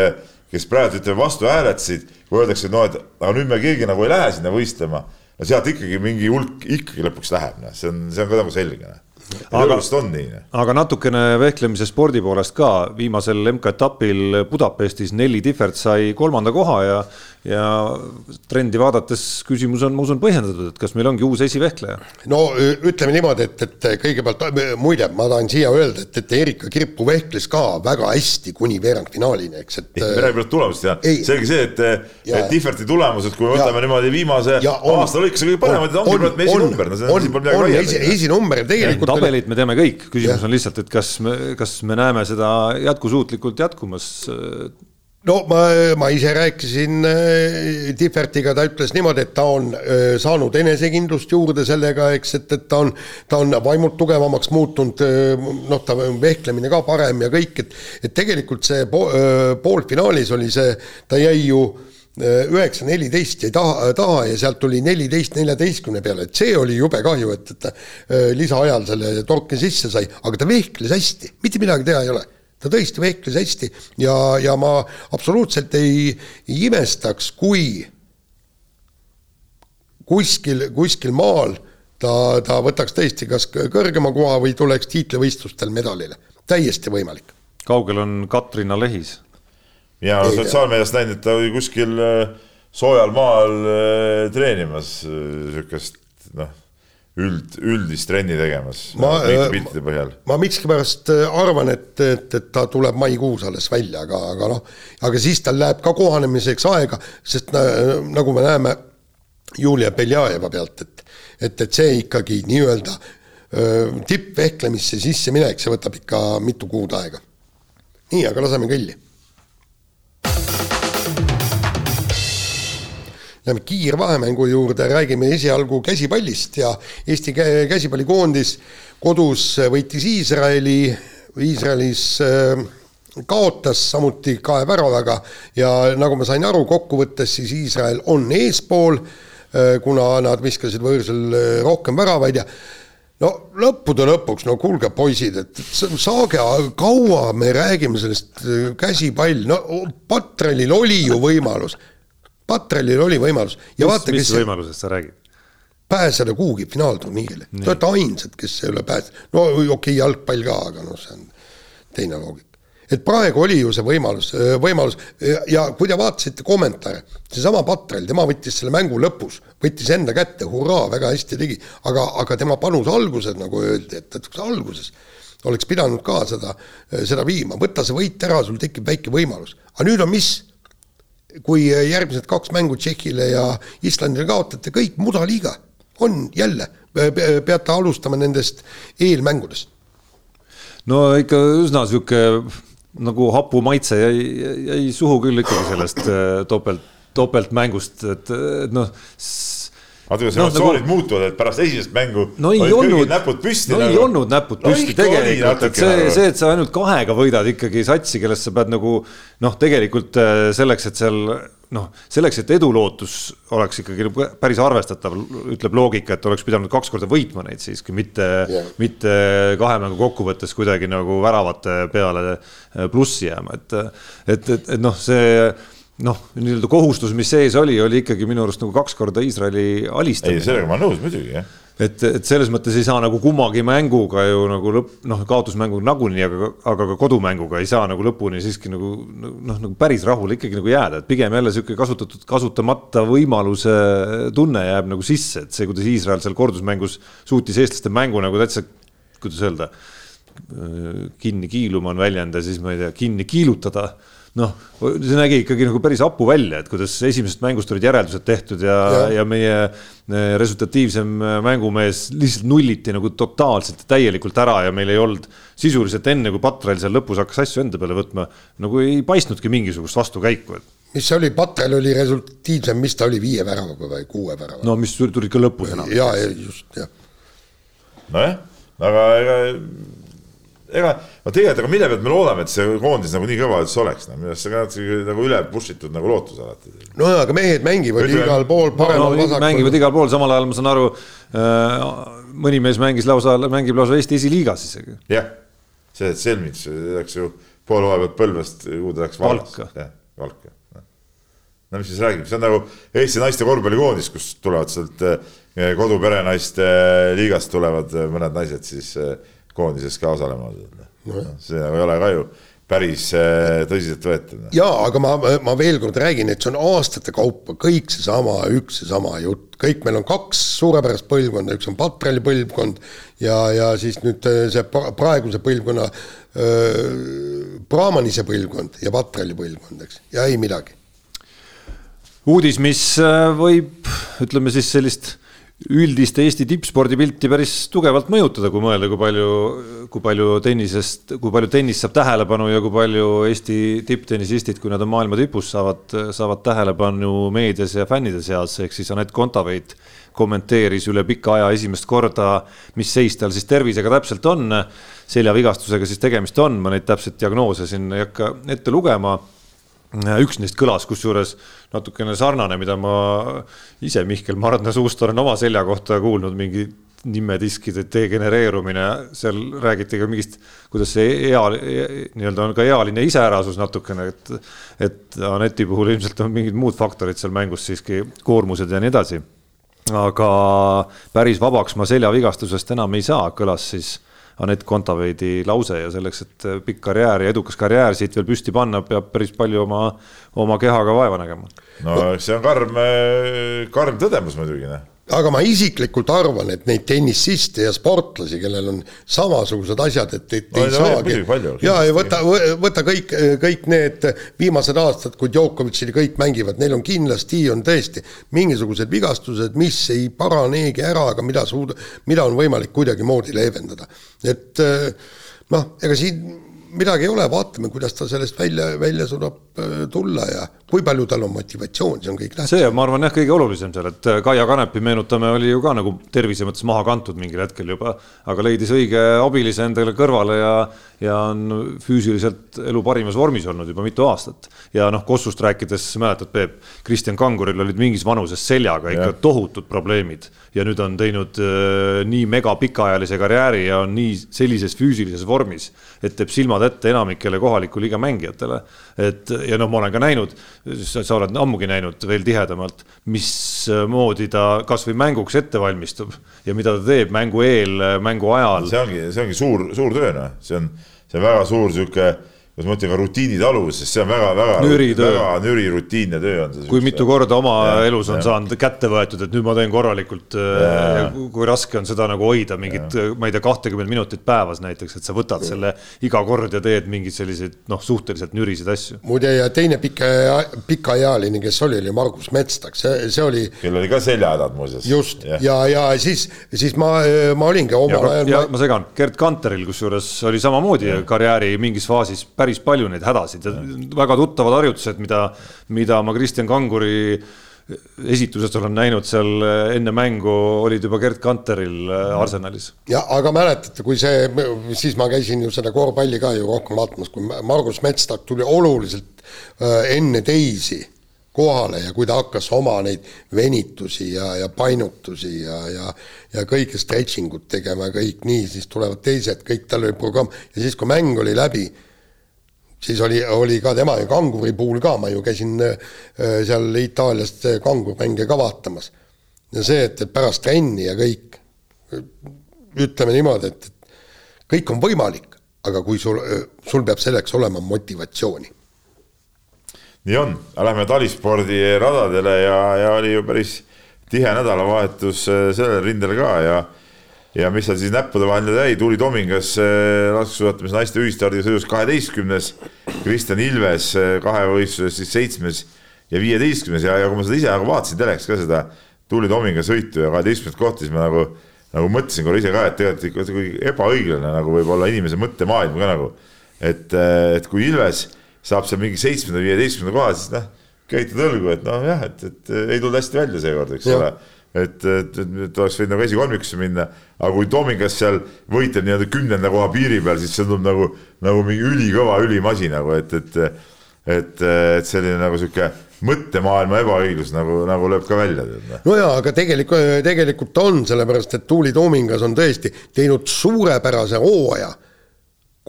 kes praegu ütleme vastu hääletasid, kui öeldakse, et noh, et aga nüüd me keegi nagu ei lähe sinna võistlema. no sealt ikkagi mingi hulk ikkagi lõpuks läheb, noh, see on, see on ka nagu selge, noh Aga- on nii. aga natukene vehklemise spordi poolest ka, viimasel MK-etapil Budapestis Nelli Tihvert sai kolmanda koha ja, ja trendi vaadates küsimus on, ma usun, põhjendatud, et kas meil ongi uus esivehkleja. no ütleme niimoodi, et, et kõigepealt muide, ma tahan siia öelda, et, et Erika Kirpu vehkles ka väga hästi kuni veerandfinaalini, eks, et me räägime praegu tulemustest ja Ei. selge see, et, Ja- et Differti tulemused, kui me Ja- võtame niimoodi viimase ja on- aasta lõikuse kõige paremad, ongi on- praegu esinumber, no on- siin siin pole on midagi esi- vaielda. esinumber ja tegelikult tabelit me teame kõik, küsimus Jah. on lihtsalt, et kas me, kas me näeme seda jätkusuutlikult jätkumas. No ma, ma ise rääkisin äh, Differtiga, ta ütles niimoodi, et ta on äh, saanud enesekindlust juurde sellega, eks, et, et ta on, ta on vaimult tugevamaks muutunud, noh, ta vehklemine ka parem ja kõik, et et tegelikult see po, äh, poolfinaalis oli see, ta jäi ju äh, üheksa, neliteist jäi taha, taha ja sealt tuli neliteist neljateistkümne peale, et see oli jube kahju, et, et äh, lisaajal selle torki sisse sai, aga ta vehkles hästi, mitte midagi teha ei ole ta tõesti vehkles hästi ja, ja ma absoluutselt ei, ei imestaks, kui kuskil, kuskil maal ta, ta võtaks tõesti kas kõrgema koha või tuleks tiitlivõistlustel medalile, täiesti võimalik. kaugel on Katrina Lehis? ja Ei tea. sotsiaalmeediast näinud, et ta oli kuskil äh, soojal maal äh, treenimas, niisugust noh, üld, üldist trenni tegemas Ma, mingite äh, piltide põhjal. ma miskipärast äh, arvan, et, et, et ta tuleb maikuus alles välja, aga, aga noh, aga siis tal läheb ka kohanemiseks aega, sest na- nagu me näeme Julia Beljajeva pealt, et et, et see ikkagi nii-öelda tippvehklemisse sisseminek, see võtab ikka mitu kuud aega. nii, aga laseme kõlli Läheme kiirvahemängu juurde, räägime esialgu käsipallist ja Eesti kä- käsipallikoondis kodus võitis Iisraeli, Iisraelis äh, kaotas samuti kahe väravaga ja nagu ma sain aru kokkuvõttes, siis Iisrael on eespool, kuna nad viskasid võõrsil äh, rohkem väravaid ja no lõppude lõpuks, no kuulge, poisid, et sa- saage, kaua me räägime sellest äh, käsipall, no Patrelil oli ju võimalus, Patrelil oli võimalus. Ja mis, vaata, mis võimalusest sa räägid? pääseda kuhugi finaalturniirile, te olete ainsad, kes ei ole pääsenud, no okei okay,, jalgpall ka, aga noh, see on teine loogika. et praegu oli ju see võimalus, võimalus ja, ja kui te vaatasite kommentaare, seesama Patrel, tema võttis selle mängu lõpus, võttis enda kätte, hurraa, väga hästi tegi, aga, aga tema panus alguses, nagu öeldi, et, et alguses oleks pidanud ka seda, seda viima, võta see võit ära, sul tekib väike võimalus, aga nüüd on mis kui järgmised kaks mängu Tšehhile ja Islandile kaotate, kõik mudaliiga on jälle, peate alustama nendest eelmängudest. no ikka üsna sihuke nagu hapu maitse jäi, jäi suhu küll ikkagi sellest äh, topelt, topeltmängust, et, et noh. vaata, kuidas emotsioonid nagu- muutuvad, et pärast esimest mängu no ei olnud, näpud püsti no nagu. ei olnud näpud No püsti oli tegelikult, et see nagu., see, et sa ainult kahega võidad ikkagi satsi, kellest sa pead nagu noh, tegelikult äh, selleks, et seal noh, selleks, et edulootus oleks ikkagi nagu päris arvestatav, ütleb loogika, et oleks pidanud kaks korda võitma neid siiski, mitte yeah., mitte kahe mängu kokkuvõttes kuidagi nagu väravate peale äh, plussi jääma, et et, et, et noh, see noh, nii-öelda kohustus, mis sees oli, oli ikkagi minu arust nagu kaks korda Iisraeli ei, alistamine sellega ma olen nõus muidugi jah. et, et selles mõttes ei saa nagu kummagi mänguga ju nagu lõpp, noh, kaotusmänguga nagunii, aga, aga ka kodumänguga ei saa nagu lõpuni siiski nagu noh, nagu päris rahule ikkagi nagu jääda, et pigem jälle sihuke kasutatud, kasutamata võimaluse tunne jääb nagu sisse, et see, kuidas Iisrael seal kordusmängus suutis eestlaste mängu nagu täitsa, kuidas öelda, kinni kiiluma on väljend ja siis ma ei tea, kinni kiilutada noh, see nägi ikkagi nagu päris hapu välja, et kuidas esimesest mängust olid järeldused tehtud ja, ja., ja meie eh, resultatiivsem mängumees lihtsalt nulliti nagu totaalselt ja täielikult ära ja meil ei olnud sisuliselt enne, kui Patrel seal lõpus hakkas asju enda peale võtma, nagu ei paistnudki mingisugust vastukäiku, et mis see oli, Patrel oli resultiivsem, mis ta oli, viie väravaga või kuue väravaga no mis tulid ka lõpus enam. ja, ja just, jah. nojah, aga ega, ega no tegelikult, aga mille pealt me loodame, et see koondis nagu nii kõva üldse oleks, no minu arust see on nagu üle push itud nagu lootus alati. no aga mehed mängivad Ütleme- igal pool no, paremal-vasakul mängivad igal pool, samal ajal ma saan aru äh,, mõni mees mängis lausa, mängib lausa Eesti esiliigas isegi. jah, see, et Selmits läks ju poole hooaja pealt Põlvast, kuhu ta läks? Valka. jah, Valka. no mis siis räägib, see on nagu Eesti naiste korvpallikoondis, kus tulevad sealt eh, koduperenaiste liigast tulevad mõned naised siis eh, koondises ka osalema no,. see nagu ei ole ka ju päris eh, tõsiseltvõetav. jaa, aga ma, ma veel kord räägin, et see on aastate kaupa kõik seesama, üks seesama jutt, kõik meil on kaks suurepärast põlvkonda, üks on Patrali põlvkond ja, ja siis nüüd see praeguse põlvkonna Brahmanise põlvkond ja Patrali põlvkond, eks, ja ei midagi uudis, mis äh, võib, ütleme siis sellist üldist Eesti tippspordipilti päris tugevalt mõjutada, kui mõelda, kui palju, kui palju tennisest, kui palju tennis saab tähelepanu ja kui palju Eesti tipptennisistid, kui nad on maailma tipus, saavad, saavad tähelepanu meedias ja fännide seas, ehk siis Anett Kontaveit kommenteeris üle pika aja esimest korda, mis seis tal siis tervisega täpselt on. seljavigastusega siis tegemist on, ma neid täpseid diagnoose siin ei hakka ette lugema üks neist kõlas, kusjuures natukene sarnane, mida ma ise Mihkel Marndna suust olen oma selja kohta kuulnud, mingi nimediskide degenereerumine, seal räägiti ka mingist, kuidas see ea, nii-öelda on ka ealine iseärasus natukene, et, et Aneti puhul ilmselt on mingid muud faktorid seal mängus siiski, koormused ja nii edasi. aga päris vabaks ma seljavigastusest enam ei saa, kõlas siis Anett Kontaveidi lause ja selleks, et pikk karjäär ja edukas karjäär siit veel püsti panna, peab päris palju oma, oma kehaga vaeva nägema. no see on karm, karm tõdemus muidugi, noh aga ma isiklikult arvan, et neid tennisiste ja sportlasi, kellel on samasugused asjad, et, et no, ei saagi. ja, ja võta, võta kõik, kõik need viimased aastad, kui Djokovicil kõik mängivad, neil on kindlasti on tõesti mingisugused vigastused, mis ei paraneegi ära, aga mida suud-, mida on võimalik kuidagimoodi leevendada. et noh, ega siin midagi ei ole, vaatame, kuidas ta sellest välja, välja suudab tulla ja kui palju tal on motivatsiooni, see on kõik tähtis. see on, ma arvan jah, kõige olulisem seal, et äh, Kaia Kanepi meenutame, oli ju ka nagu tervise mõttes maha kantud mingil hetkel juba, aga leidis õige abilise endale kõrvale ja, ja on füüsiliselt elu parimas vormis olnud juba mitu aastat. ja noh, Kossust rääkides, mäletad, Peep, Kristjan Kanguril olid mingis vanuses seljaga ikka ja. tohutud probleemid ja nüüd on teinud äh, nii mega pikaajalise karjääri ja on nii sellises füüsilises vormis, et teeb silmad ette enamikele kohaliku liiga mängijatele. et ja noh, ma olen ka näinud sa oled ammugi näinud veel tihedamalt, mismoodi ta kasvõi mänguks ette valmistub ja mida ta teeb mängu eel, mängu ajal. see ongi, see ongi suur, suur töö, noh, see on, see on väga suur sihuke kuidas ma ütlen, ka rutiinitaluvus, sest see on väga-väga, väga nüri rutiinne töö on see. kui mitu korda oma ja, elus on ja. saanud kätte võetud, et nüüd ma teen korralikult, äh, kui raske on seda nagu hoida mingit, ma ei tea, kahtekümmet minutit päevas näiteks, et sa võtad ja. selle iga kord ja teed mingeid selliseid noh, suhteliselt nüriseid asju. muide, ja teine pika, pikaealine, kes oli, oli Margus Metstak, see, see oli. kellel oli ka seljahädad muuseas. just ja, ja, ja siis, siis ma, ma olingi omal ajal. Ma... ma segan, Gerd Kanteril kusjuures oli samamoodi ja. karjääri mingis faasis päris päris palju neid hädasid. Ja väga tuttavad harjutused, mida, mida ma Kristjan Kanguri esituses olen näinud seal enne mängu, olid juba Gerd Kanteril äh, Arsenalis. ja aga mäletate, kui see, siis ma käisin ju seda korvpalli ka ju rohkem vaatamas, kui Margus Metstak tuli oluliselt äh, enne teisi kohale ja kui ta hakkas oma neid venitusi ja, ja painutusi ja, ja ja kõike stretching ut tegema ja kõik nii, siis tulevad teised, kõik tal oli programm. Ja siis, kui mäng oli läbi siis oli, oli ka tema ja kanguri puhul ka, ma ju käisin äh, seal Itaaliast kangurmänge ka vaatamas. ja see, et, et pärast trenni ja kõik, ütleme niimoodi, et, kõik on võimalik, aga kui sul, sul peab selleks olema motivatsiooni. nii on, lähme talispordi radadele ja, ja oli ju päris tihe nädalavahetus äh, sellel rindel ka ja ja mis seal siis näppude vahele jäi, Tuuli Tomingas äh, laskesuusatamise naiste ühistardisõidus kaheteistkümnes, Kristjan Ilves äh, kahevõistluses siis seitsmes ja viieteistkümnes. Ja, ja kui ma seda ise nagu vaatasin teleks ka seda Tuuli Tominga sõitu ja kaheteistkümnendat kohta, siis ma nagu, nagu mõtlesin korra ise ka, et tegelikult ikka kui ebaõiglane nagu võib olla inimese mõttemaailm ka nagu. et, äh, et kui Ilves saab seal mingi seitsmenda, viieteistkümnenda koha, siis noh, käitad õlgu, et noh jah, et, et ei tulnud hästi välja seekord, eks ole et, et, et, et oleks võinud nagu esikolmikusse minna, aga kui Tomingas seal võitleb nii-öelda kümnenda koha piiri peal, siis see tundub nagu, nagu mingi ülikõva ülimasi nagu, et, et et, et selline nagu sihuke mõttemaailma ebaõiglus nagu, nagu lööb ka välja. Noh. no jaa, aga tegelikult, tegelikult on, sellepärast et Tuuli Toomingas on tõesti teinud suurepärase hooaja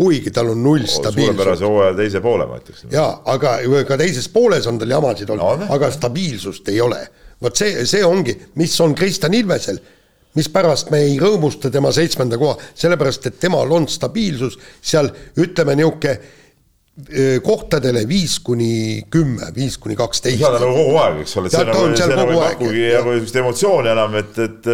kuigi tal on null stabiilsust. suurepärase hooaja teise poole, ma ütleks. jaa, aga ka teises pooles on tal jamasid olnud no,, aga stabiilsust ei ole vot see, see ongi, mis on Kristjan Ilvesel, mispärast me ei rõõmusta tema seitsmenda koha, sellepärast et temal on stabiilsus seal ütleme niisugune kohtadele viis kuni kümme, viis kuni kaksteist. seal on nagu kogu aeg, eks ole, see Ta on seal nagu ei pakugi nagu sellist emotsiooni enam, et, et,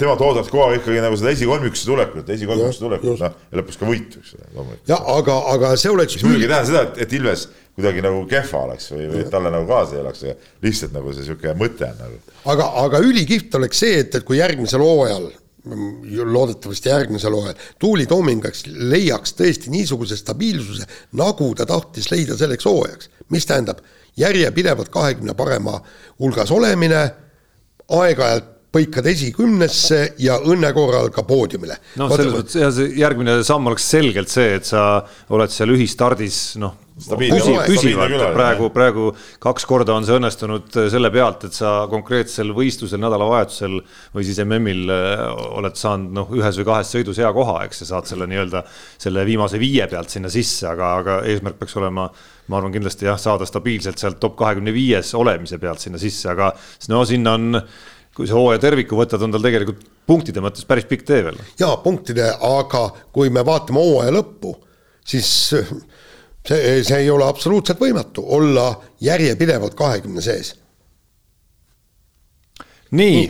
tema toodaks kogu aeg ikkagi nagu seda esikolmikusse tulekut, esikolmikusse tulekut, noh, ja lõpuks ka võitu, eks ole, loomulikult. jah, aga, aga see oleks muidugi ei tähenda seda, et, et Ilves kuidagi nagu kehva oleks või, või talle nagu kaasa ei elaks, lihtsalt nagu see niisugune mõte on nagu. aga, aga ülikihvt oleks see, et, et kui järgmisel hooajal, loodetavasti järgmisel hooajal, Tuuli Toomingaks leiaks tõesti niisuguse stabiilsuse, nagu ta tahtis leida selleks hooajaks. mis tähendab järjepidevalt kahekümne parema hulgas olemine, aeg-ajalt põikad esikümnesse ja õnne korral ka poodiumile. noh, selles mõttes jah, see järgmine samm oleks selgelt see, et sa oled seal ühistardis, noh, püsi, püsivalt praegu, praegu kaks korda on see õnnestunud selle pealt, et sa konkreetsel võistlusel nädalavahetusel või siis MM-il äh, oled saanud noh, ühes või kahes sõidus hea koha, eks ja saad selle nii-öelda selle viimase viie pealt sinna sisse, aga, aga eesmärk peaks olema ma arvan kindlasti jah, saada stabiilselt sealt top kahekümne viies olemise pealt sinna sisse, aga no sinna on kui sa hooaja terviku võtad, on tal tegelikult punktide mõttes päris pikk tee veel. jaa, punktide, aga kui me vaatame hooaja lõppu, siis see, see ei ole absoluutselt võimatu olla järjepidevalt kahekümne sees. nii,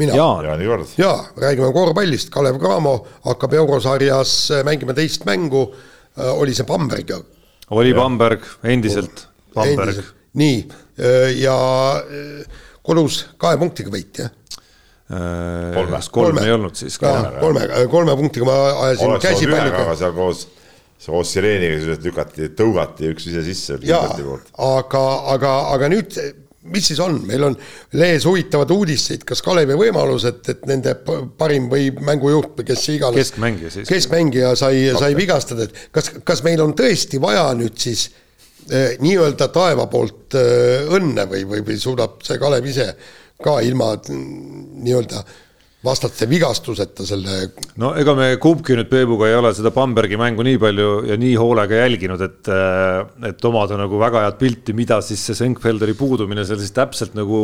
mina Jaan, Jaani kord. jaa, räägime korvpallist, Kalev Cramo hakkab eurosarjas mängima teist mängu, oli see Bambergiga. oli Bamberg endiselt, Bamberg. nii, ja äh, kodus kahe punktiga võit, jah? Kolme. kolm ei olnud siis ka? kolme, kolme punktiga ma ajasin käsi palju seal koos, koos sireeniga sisuliselt lükati, tõugati üks ise sisse aga, aga, aga nüüd mis siis on, meil on lehes huvitavad uudiseid, kas Kalevi võimalus, et, et nende parim või mängujuht või kes iganes Keskmängija siis. keskmängija sai, sai vigastada, et kas, kas meil on tõesti vaja nüüd siis eh, nii-öelda taeva poolt eh, õnne või, või, või suudab see Kalev ise ka ilma mm, nii-öelda vastaste vigastuseta selle no ega me kumbki nüüd Peebuga ei ole seda Bambergi mängu nii palju ja nii hoolega jälginud, et, et omada nagu väga head pilti, mida siis see Senkfelderi puudumine seal siis täpselt nagu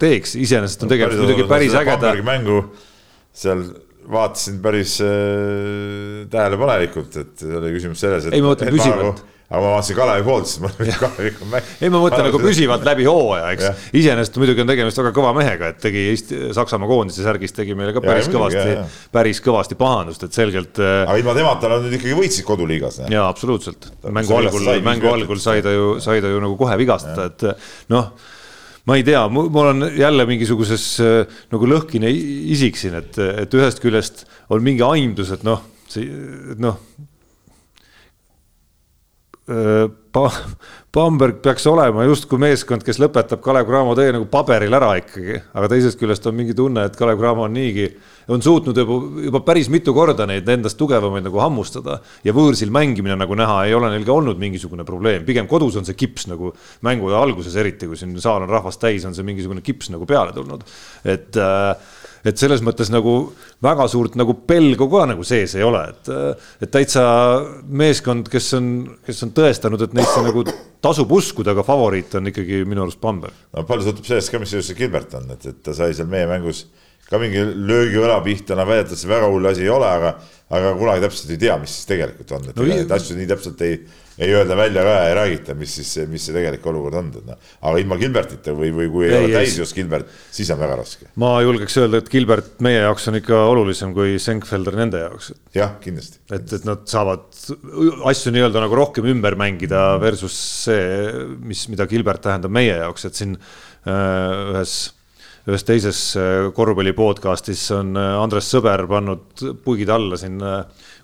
teeks, iseenesest on tegelikult muidugi päris ägeda. mängu seal vaatasin päris äh, tähelepanelikult, et oli küsimus selles, et Ei, ma mõtlen püsivalt. Aga ma vaatasin Kalevi poolt, siis ma olin Kalevi ikka mäng. ei, ma mõtlen nagu püsivalt läbi hooaja, eks iseenesest muidugi on tegemist väga kõva mehega, et tegi Eesti, Saksamaa koondise särgis tegi meile ka päris muidugi, kõvasti päris kõvasti pahandust, et selgelt äh, aga ilma temata nad nüüd ikkagi võitsid koduliigas. jaa, absoluutselt. mängu algul mängu algul sai ta ju, sai ta ju nagu kohe vigastada, et noh, ma ei tea, mul on jälle mingisuguses äh, nagu lõhkine isik siin, et, et ühest küljest on mingi aimdus, et noh, see, noh. Bamberg peaks olema justkui meeskond, kes lõpetab Kalev Cramo tee nagu paberil ära ikkagi, aga teisest küljest on mingi tunne, et Kalev Cramo on niigi, on suutnud juba, juba päris mitu korda neid endast tugevamaid nagu hammustada ja võõrsil mängimine nagu näha ei ole neil ka olnud mingisugune probleem, pigem kodus on see kips nagu mängu alguses eriti, kui siin saal on rahvast täis, on see mingisugune kips nagu peale tulnud, et äh, et selles mõttes nagu väga suurt nagu pelgu ka nagu sees ei ole, et, et täitsa meeskond, kes on, kes on tõestanud, et neisse nagu tasub uskuda, aga favoriit on ikkagi minu arust Bamberg. no palju sõltub sellest ka, mis seis see Gilbert on, et, et ta sai seal meie mängus ka mingi löögiõla pihta, no väidetavalt see väga hull asi ei ole, aga, aga kunagi täpselt ei tea, mis siis tegelikult on, et No asju nii täpselt ei, ei öelda välja ka ja ei räägita, mis siis, mis see tegelik olukord on, et noh. aga ilma Gilbertita või, või kui ei, Ei, ole täisjõus Gilbert, siis on väga raske. ma julgeks öelda, et Gilbert meie jaoks on ikka olulisem kui Senkfelder nende jaoks, jah, kindlasti. et, et nad saavad asju nii-öelda nagu rohkem ümber mängida versus see, mis, mida Gilbert tähendab meie jaoks, et siin äh, ühes ühes teises äh, korvpalli podcast'is on äh, Andres Sõber pannud puigid alla siin,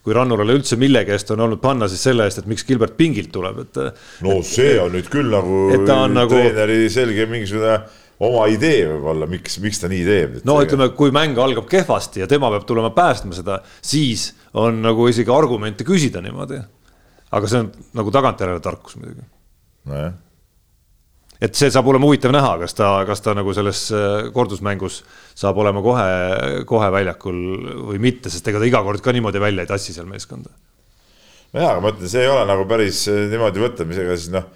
kui Rannulale üldse millegi eest on olnud panna, siis selle eest, et miks Gilbert pingilt tuleb, et no see on nüüd küll nagu, nagu- treeneri selge mingisugune oma idee võib-olla, miks, miks ta nii teeb. no ütleme, kui mäng algab kehvasti ja tema peab tulema päästma seda, siis on nagu isegi argumente küsida niimoodi. aga see on nagu tagantjärele tarkus muidugi. nojah, et see saab olema huvitav näha, kas ta, kas ta nagu selles äh, kordusmängus saab olema kohe, kohe väljakul või mitte, sest ega ta iga kord ka niimoodi välja ei tassi seal meeskonda. nojah, aga ma ütlen, see ei ole nagu päris eh, niimoodi võtta, mis ega siis noh,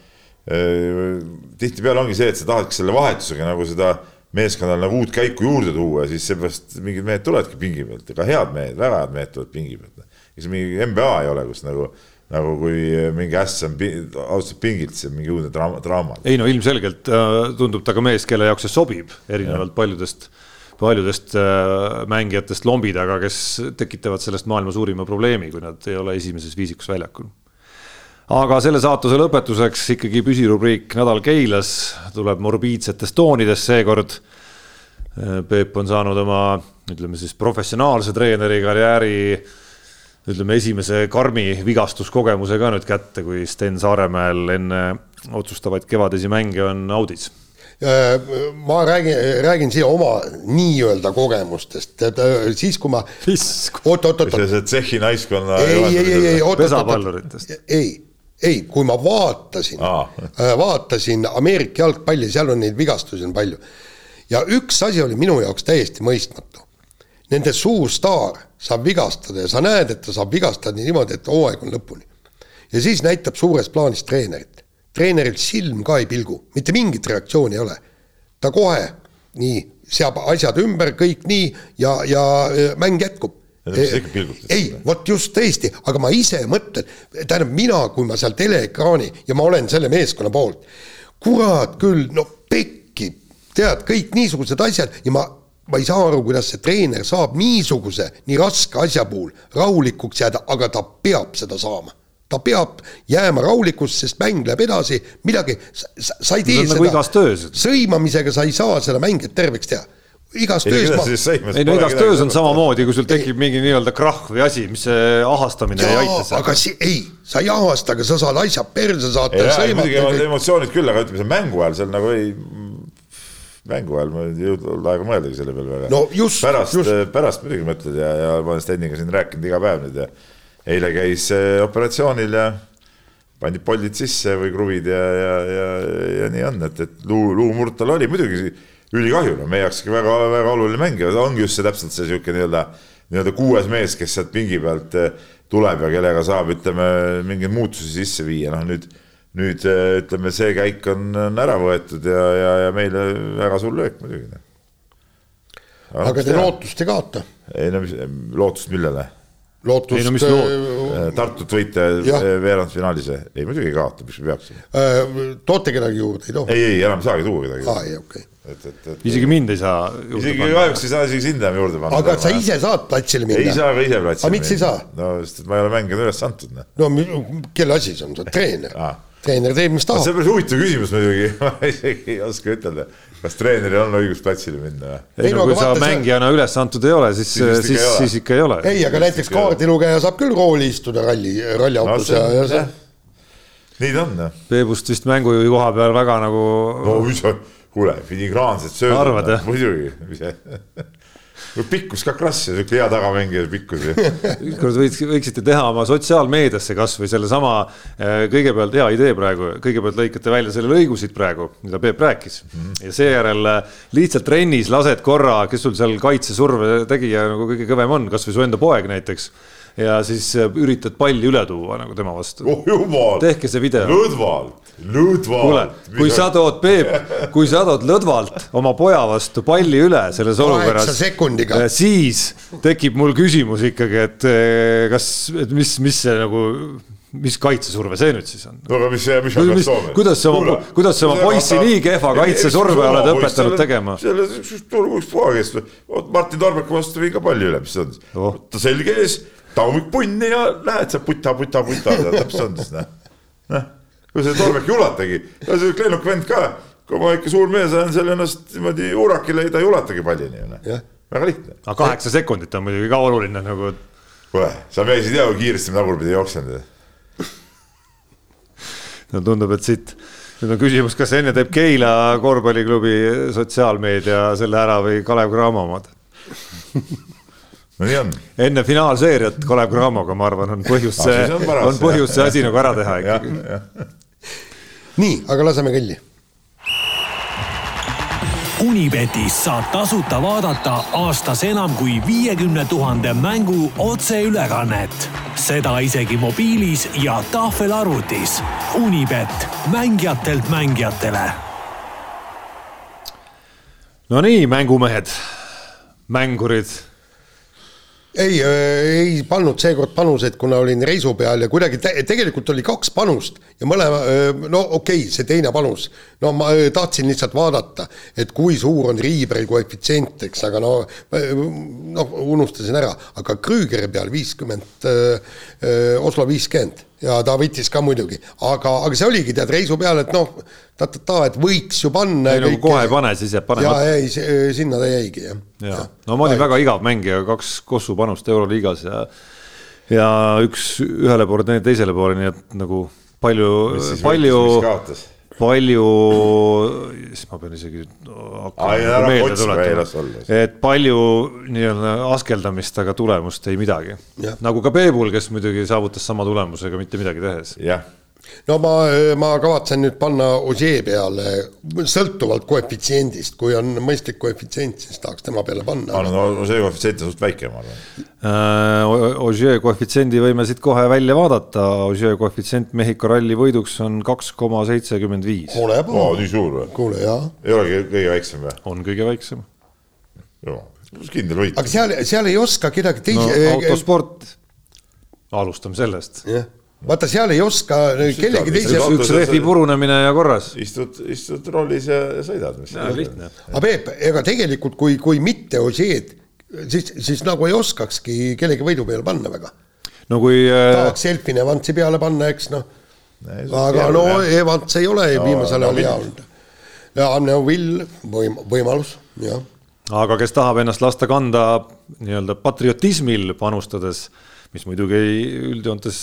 tihtipeale ongi see, et sa tahadki selle vahetusega nagu seda meeskonnal nagu uut käiku juurde tuua ja siis seepärast mingid mehed tulevadki pingi pealt, ega head mehed, väga head mehed tulevad pingi pealt. ega see mingi NBA ei ole, kus nagu, nagu kui mingi äss on ausalt pingilt, see on mingi uudne draama, draama. ei no ilmselgelt äh, tundub ta ka mees, kelle jaoks see sobib, erinevalt ja. paljudest paljudest äh, mängijatest lombi taga, kes tekitavad sellest maailma suurima probleemi, kui nad ei ole esimeses viisikus väljakul aga selle saatuse lõpetuseks ikkagi püsirubriik Nädal Keilas tuleb morbiidsetes toonides seekord. Peep on saanud oma, ütleme siis professionaalse treeneri karjääri ütleme esimese karmi vigastuskogemuse ka nüüd kätte, kui Sten Saaremäel enne otsustavaid kevadisi mänge on audis ma räägin, räägin siia oma nii-öelda kogemustest, et siis, kui ma. oot, oot, oot. see tsehhi naiskonna. ei, ei, ei, ei, oot, oot, oot. ei ei, kui ma vaatasin, äh, vaatasin Ameerika jalgpalli, seal on neid vigastusi on palju. ja üks asi oli minu jaoks täiesti mõistmatu. Nende suur staar saab vigastada ja sa näed, et ta saab vigastada niimoodi, et hooaeg on lõpuni. ja siis näitab suures plaanis treenerit. treeneril silm ka ei pilgu, mitte mingit reaktsiooni ei ole. ta kohe nii, seab asjad ümber, kõik nii ja, ja mäng jätkub ei, vot just tõesti, aga ma ise mõtlen, tähendab mina, kui ma seal teleekraani ja ma olen selle meeskonna poolt, kurat küll, no pekki, tead, kõik niisugused asjad ja ma, ma ei saa aru, kuidas see treener saab niisuguse, nii raske asja puhul rahulikuks jääda, aga ta peab seda saama ta peab jääma rahulikuks, sest mäng läheb edasi, midagi, sa, sa ei tee nagu seda, sõimamisega sa ei saa seda mängijat terveks teha igas töös ma. ei no igas töös on samamoodi, kui sul tekib mingi nii-öelda krahh või asi, mis see ahastamine Jaa, ei aita. aga si-, ei, sa ei ahasta, aga sa saad asja perse saata. muidugi emotsioonid küll, aga ütleme, see mängu ajal seal nagu ei, mängu ajal ma ei jõudnud aega mõeldagi selle peale väga. no pärast, pärast muidugi mõtled ja, ja ma olen Steniga siin rääkinud iga päev nüüd ja eile käis operatsioonil ja pandi poldid sisse või kruvid ja, ja, ja, ja nii on, et, et luu, luumurd tal oli muidugi ülikahju, no meie jaoks ikka väga-väga oluline mängija, ta ongi just see täpselt see sihuke nii-öelda, nii-öelda kuues mees, kes sealt pingi pealt eh, tuleb ja kellega saab, ütleme, mingeid muutusi sisse viia, noh nüüd, nüüd eh, ütleme, see käik on, on ära võetud ja, ja, ja meile väga suur löök muidugi. Noh. aga te lootust ei kaota? ei no mis, lootust millele? lootust. ei no mis loot-? Äh, Tartut võite veerandfinaalis, ei muidugi ei kaota, miks me peaksime. Äh, toote kedagi juurde, ei too? ei, ei enam ei saagi tuua kedagi. aa, ei okei okay et, et, et isegi mind ei saa isegi kahjuks ei saa isegi sind enam juurde panna. aga sa ise saad platsile minna? ei saa ka ise platsile minna. aga miks ei saa? no sest, et ma ei ole mängijana üles antud. Noh. no kelle asi see on, sa oled treener ah. Treener teeb, mis tahab. see on päris huvitav küsimus muidugi, ma isegi ei oska ütelda, kas treeneril on õigus platsile minna. ei no kui sa mängijana üles antud ei ole, siis, siis, siis, siis ikka ei ole. ei, aga näiteks kaardilugeja saab küll rooli istuda ralli, ralliautos ja, ja see nii ta on, jah. Peebust vist mängujuhi koha peal väga nagu. no mis sa kuule, filigraansed söödud, muidugi pikkus ka krass ja sihuke hea tagamängija pikkus ju. ükskord võiks, võiksite teha oma sotsiaalmeediasse kasvõi sellesama, äh, kõigepealt hea idee praegu, kõigepealt lõikate välja selle lõigu siit praegu, mida Peep rääkis mm. -hmm. ja seejärel äh, lihtsalt trennis lased korra, kes sul seal kaitsesurve tegija nagu kõige kõvem on, kasvõi su enda poeg näiteks ja siis äh, üritad palli üle tuua nagu tema vastu oh,. tehke see video. lõdvalt, lõdvalt. kui sa tood, Peep, kui sa tood lõdvalt oma poja vastu palli üle selles olukorras, äh, siis tekib mul küsimus ikkagi, et äh, kas, et mis, mis see nagu mis kaitsesurve see nüüd siis on? no aga mis, mis me peaks tooma? kuidas sa oma, kuidas sa oma poissi nii kehva kaitsesurve oled õpetanud tegema? selle, üks poja käest, vot Martin Torbeku vastu viin ka palli üle, mis see on oh., ta selge ees taumik punni ja lähed sa puta, puta, puta, täpselt on siis noh. noh, kui see Torbek ei ulatagi, ta on siuke lennuk vend ka, kui ma ikka suur mees olen seal ennast niimoodi urakile, ta ei ulatagi pallini ju noh, väga lihtne. aga kaheksa sekundit on muidugi ka oluline nagu. kuule, sa käisid ja kiiresti tagurpidi jooksnud no tundub, et siit nüüd on küsimus, kas enne teeb Keila korvpalliklubi sotsiaalmeedia selle ära või Kalev Cramo omad no nii on. enne finaalseeriat Kalev Cramoga, ma arvan, on põhjust see no,, on, on põhjust see asi nagu ära teha ikkagi. nii, aga laseme kõlli. Unibetis saab tasuta vaadata aastas enam kui viiekümne tuhande mängu otseülekannet seda isegi mobiilis ja tahvelarvutis. Unibet, mängijatelt mängijatele. Nonii, mängumehed, mängurid ei, ei pannud seekord panuseid, kuna olin reisu peal ja kuidagi te tegelikult oli kaks panust ja mõlema, no okei okay,, see teine panus, no ma tahtsin lihtsalt vaadata, et kui suur on Riiberi koefitsient, eks, aga no noh, unustasin ära, aga Krüügeri peal viiskümmend, Oslo viiskümmend ja ta võttis ka muidugi, aga, aga see oligi tead reisu peal, et noh, ta-ta-ta, et võiks ju panna. ei no kui kohe ei pane, siis jääb panemata. jaa, ei, sinna ta jäigi jah ja. ja.. no ma olin väga igav mängija, kaks Kossu panust Euroliigas ja ja üks ühele poole, teisele poole, nii et nagu palju, palju palju, siis ma pean isegi hakkama meelde tuletama, et palju nii-öelda askeldamist, aga tulemust ei midagi. nagu ka Peebul, kes muidugi saavutas sama tulemusega mitte midagi tehes. jah no ma, ma kavatsen nüüd panna Ožee peale, sõltuvalt koefitsiendist, kui on mõistlik koefitsient, siis tahaks tema peale panna. no Ožee koefitsient on suht väike, ma arvan äh,. Ožee koefitsiendi võime siit kohe välja vaadata, Ožee koefitsient Mehhiko ralli võiduks on kaks koma seitsekümmend viis. Paha. nii suur või? kuule, jaa. ei olegi kõige väiksem või? on kõige väiksem. kindel võit. aga seal, seal ei oska kedagi teisi no, autosport, alustame sellest. jah vaata, seal ei oska kellegi teise. üks rehvi purunemine ja korras. istud, istud roolis ja sõidad. lihtne. aga Peep, ega tegelikult, kui, kui mitte Ožeed, siis, siis nagu ei oskakski kellegi võidu peale panna väga. no kui äh.... tahaks Elfin Evansi peale panna, eks noh. aga no Evans ei ole no, viimasel ajal hea olnud. ja no Will, võim-, võimalus, jah. aga kes tahab ennast lasta kanda nii-öelda patriotismil panustades, mis muidugi ei üldjoontes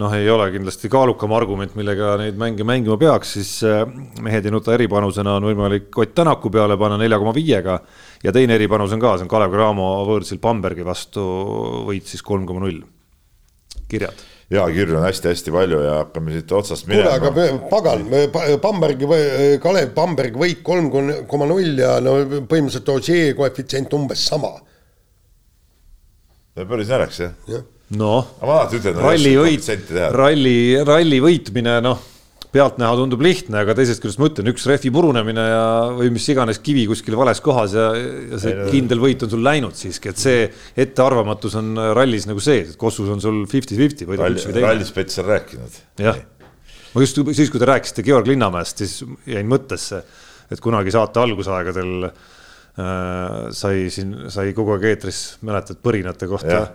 noh, ei ole kindlasti kaalukam argument, millega neid mänge mängima peaks, siis äh, mehed ei nuta eripanusena on võimalik Ott Tänaku peale panna nelja koma viiega ja teine eripanus on ka, see on Kalev Cramo võõrsil Bambergi vastu võit siis kolm koma null. kirjad ja kirju on hästi-hästi palju ja hakkame siit otsast minema. kuule, aga pagan, Bambergi, Kalev Bambergi võit kolm koma null ja no põhimõtteliselt Ožee koefitsient umbes sama. päris naljakas jah ja noh, ralli võit, ralli, ralli võitmine, noh, pealtnäha tundub lihtne, aga teisest küljest ma ütlen, üks rehvi purunemine ja, või mis iganes kivi kuskil vales kohas ja, ja see kindel võit on sul läinud siiski, et see ettearvamatus on rallis nagu see, et Kossus on sul fifty-fifty. rallispets on rääkinud. jah, ma just siis, kui te rääkisite Georg Linnamäest, siis jäin mõttesse, et kunagi saate algusaegadel Äh, sai siin, sai kogu aeg eetris, mäletad, põrinate kohta.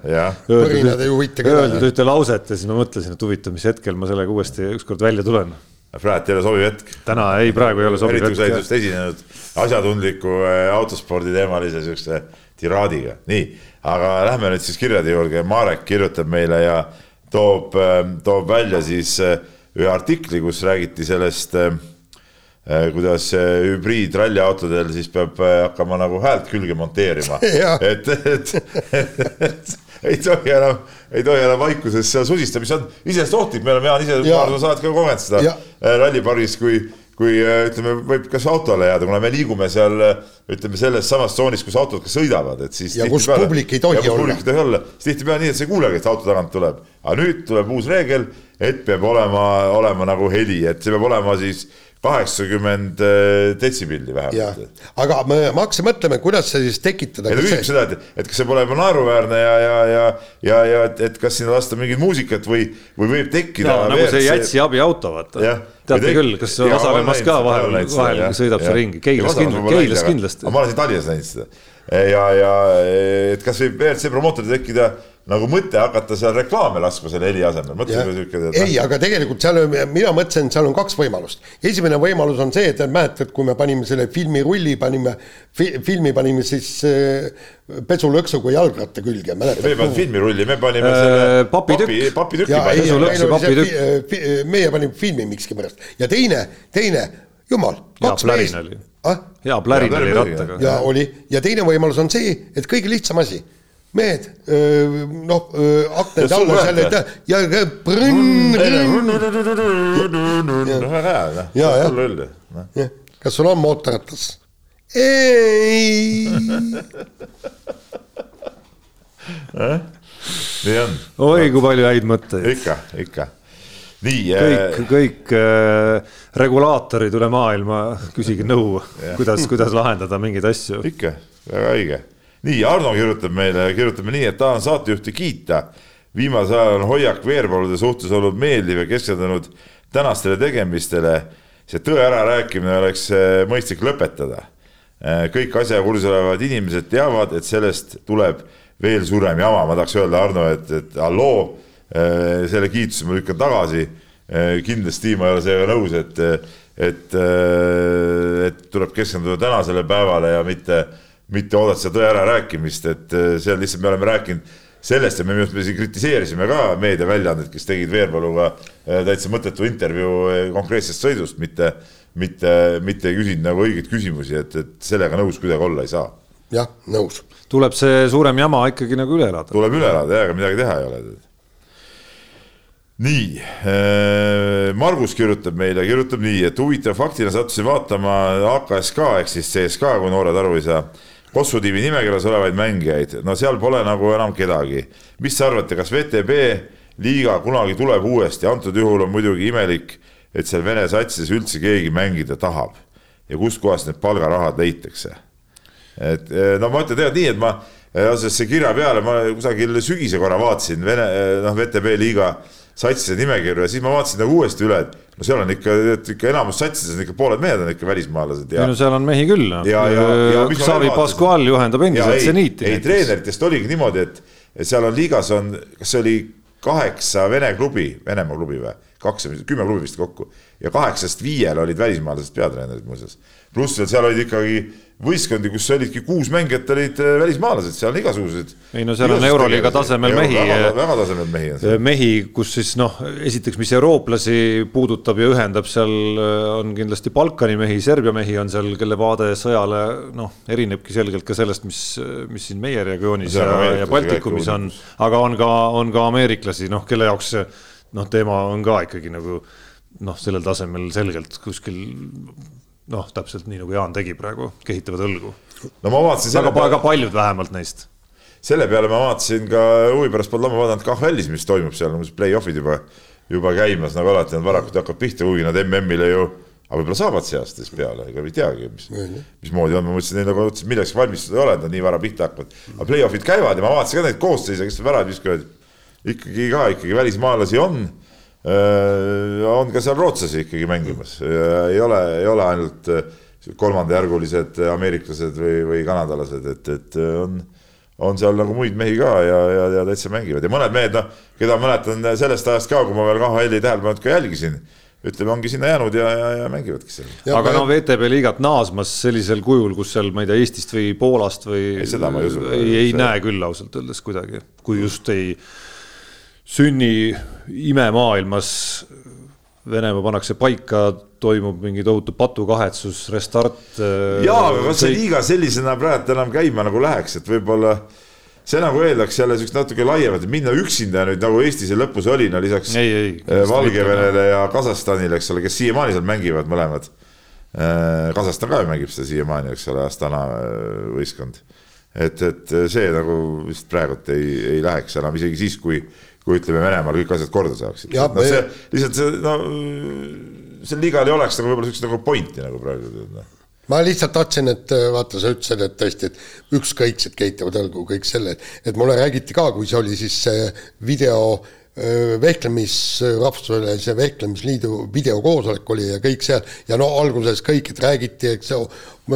põrinad ei huvita kedagi. Öeldud ühte lauset ja siis ma mõtlesin, et huvitav, mis hetkel ma sellega uuesti ükskord välja tulen. praegu ei ole sobiv hetk. täna ei, praegu ei ole sobiv hetk. eriti kui sa oled just esinenud asjatundliku äh, autospordi teemalise siukse tiraadiga, nii. aga lähme nüüd siis kirjade juurde, Marek kirjutab meile ja toob, äh, toob välja siis ühe artikli, kus räägiti sellest äh, Äh, kuidas hübriidralliautodel siis peab äh, hakkama nagu häält külge monteerima. Et, et, et, et ei tohi enam, ei tohi enam vaikuses seal susistada, mis on iseenesest ohtlik, me oleme, Jaan, ise paar saadet ka kogenud seda äh, rallipargis, kui, kui ütleme, võib kas autole jääda, kuna me liigume seal ütleme selles samas tsoonis, kus autod ka sõidavad, et siis. ja kus publik ei tohi olla. publik ei tohi olla, siis tihtipeale nii, et sa ei kuulegi, et auto tagant tuleb, aga nüüd tuleb uus reegel, et peab olema, olema nagu heli, et see peab olema siis kaheksakümmend äh, detsibelli vähemalt. aga me, ma hakkasin mõtlema, kuidas see siis tekitada. ta küsib seda, et, et kas see pole juba naeruväärne ja, ja, ja, ja, ja et, et kas sinna lasta mingit muusikat või, või võib tekkida. nagu see Jätsi abiauto, vaata. teate tek... küll, kas Vasalemmas ka vahel, vahel sõidab see ringi, Keilas kindlasti, Keilas kindlasti. ma olen siin Tallinnas näinud seda ja, ja et kas võib WRC promootoril tekkida nagu mõte hakata seal reklaame laskma selle heli asemel, mõtlesime siuke. ei, aga tegelikult seal, mina mõtlesin, seal on kaks võimalust. esimene võimalus on see, et mäletad, kui me panime selle filmirulli, panime fi,, filmi panime siis äh, pesulõksuga jalgratta külge, mäletad? me ei pannud filmirulli, me panime äh, selle papitükk, papitüki papitükk. meie panime filmi miskipärast ja teine, teine, jumal. plärin oli ah?. hea plärin oli rattaga. ja oli ja teine võimalus on see, et kõige lihtsam asi mehed, noh, aknad alla seal, et ja prõnn. väga hea, noh. ja, jah. kas sul on mootorratas? ei nii on. oi, kui palju häid mõtteid. ikka, ikka. nii. kõik, kõik äh, regulaatorid üle maailma, küsige nõu, kuidas, kuidas lahendada mingeid asju. ikka, väga õige. Nii, Arno kirjutab meile, kirjutab nii, et tahan saatejuhti kiita. viimasel ajal on hoiak veerpalude suhtes olnud meeldiv ja keskendunud tänastele tegemistele. see tõe ärarääkimine oleks äh, mõistlik lõpetada. Äh, kõik asjaga kursis olevad inimesed teavad, et sellest tuleb veel suurem jama, ma tahaks öelda, Arno, et, et halloo, äh, selle kiituse ma lükkan tagasi. kindlasti ma ei ole sellega nõus, et, et, et tuleb keskenduda tänasele päevale ja mitte, mitte oodata seda tõe ärarääkimist, et seal lihtsalt me oleme rääkinud sellest ja me minu arust me siin kritiseerisime ka meediaväljaandeid, kes tegid Veerpaluga äh, täitsa mõttetu intervjuu äh, konkreetsest sõidust, mitte, mitte, mitte ei küsinud nagu õigeid küsimusi, et, et sellega nõus kuidagi olla ei saa. jah, nõus. tuleb see suurem jama ikkagi nagu üle elada. tuleb üle elada ja ega midagi teha ei ole. nii, äh, Margus kirjutab meile, kirjutab nii, et huvitava faktina sattusin vaatama AKSK ehk siis CSKA, kui noored aru ei saa Kossu tiimi nimekirjas olevaid mängijaid, no seal pole nagu enam kedagi. mis te arvate, kas VTB liiga kunagi tuleb uuesti, antud juhul on muidugi imelik, et seal Vene satsides üldse keegi mängida tahab ja kustkohast need palgarahad leitakse. et eh, no ma ütlen tegelikult nii, et ma seoses see kirja peale ma kusagil sügise korra vaatasin Vene, eh, noh, VTB liiga satside nimekirju ja siis ma vaatasin nagu uuesti üle, et no seal on ikka, ikka enamus satsides on ikka pooled mehed on ikka välismaalased ja. ei no seal on mehi küll noh. Xavi Pascual juhendab endiselt seniiti. ei, treeneritest oligi niimoodi, et seal on liigas on, kas see oli kaheksa Vene klubi, Venemaa klubi või, kaks, kümme klubi vist kokku ja kaheksast viiel olid välismaalased peatreenerid muuseas. pluss veel seal olid ikkagi võistkondi, kus olidki kuus mängijat olid äh, välismaalased, seal on igasuguseid. ei no seal on Euroliiga tasemel mehi. väga tasemel mehi on seal. mehi, kus siis noh, esiteks, mis eurooplasi puudutab ja ühendab, seal äh, on kindlasti Balkani mehi, Serbia mehi on seal, kelle vaade sõjale noh, erinebki selgelt ka sellest, mis, mis siin meie regioonis ja, ja Baltikumis on, aga on ka, on ka ameeriklasi, noh, kelle jaoks noh, teema on ka ikkagi nagu noh, sellel tasemel selgelt kuskil noh, täpselt nii nagu Jaan tegi praegu, kehitavad õlgu. no ma vaatasin. väga peale, paljud vähemalt neist. selle peale ma vaatasin ka huvi pärast polnud ammu vaadanud KHL-is, mis toimub seal, umbes play-off'id juba, juba käimas, nagu alati nad varakult hakkavad pihta, kuigi nad MM-ile ju aga võib-olla saavad see aasta siis peale, ega ei teagi, mis, mismoodi on, ma mõtlesin, et nagu milleks valmistuda ei ole, et nad nii vara pihta hakkavad. aga play-off'id käivad ja ma vaatasin ka neid koosseise, kes väravad viskavad. ikkagi ka ikkagi välismaalasi on on ka seal rootslasi ikkagi mängimas, ei ole, ei ole ainult äh, kolmandajärgulised ameeriklased või, või kanadalased, et, et äh, on, on seal nagu muid mehi ka ja, ja, ja täitsa mängivad ja mõned mehed, noh, keda mäletan sellest ajast ka, kui ma veel KHL-i tähelepanelikult ka jälgisin ütleme, ongi sinna jäänud ja, ja, ja mängivadki seal. aga no VTB liigat naasmas sellisel kujul, kus seal, ma ei tea, Eestist või Poolast või. ei, seda ma ei usu. ei, ei see... näe küll ausalt öeldes kuidagi, kui just ei sünni imemaailmas Venemaa pannakse paika, toimub mingi tohutu patukahetsus, restart. Äh, jaa, aga kas see liiga sellisena praegu enam käima nagu läheks, et võib-olla see nagu eeldaks jälle siukest natuke laiemat, et minna üksinda nüüd nagu Eestis lõpus oli, no lisaks ei, ei, äh, Valgevenele ja Kasahstanile, eks ole, kes siiamaani seal mängivad mõlemad. Äh, Kasahstan ka ju mängib seda siiamaani, eks ole, Astana võistkond. et, et see nagu vist praegult ei, ei läheks enam isegi siis, kui kui ütleme, Venemaal kõik asjad korda saaksid. no see lihtsalt see, no sel liigal ei oleks nagu võib-olla siukest nagu pointi nagu praegu. Noh. ma lihtsalt tahtsin, et vaata, sa ütlesid, et tõesti, et ükskõiksed keitavad õlgu, kõik selle, et mulle räägiti ka, kui see oli siis see video vehklemis, rahvusvahelise vehklemisliidu videokoosolek oli ja kõik seal ja no alguses kõik, et räägiti, eks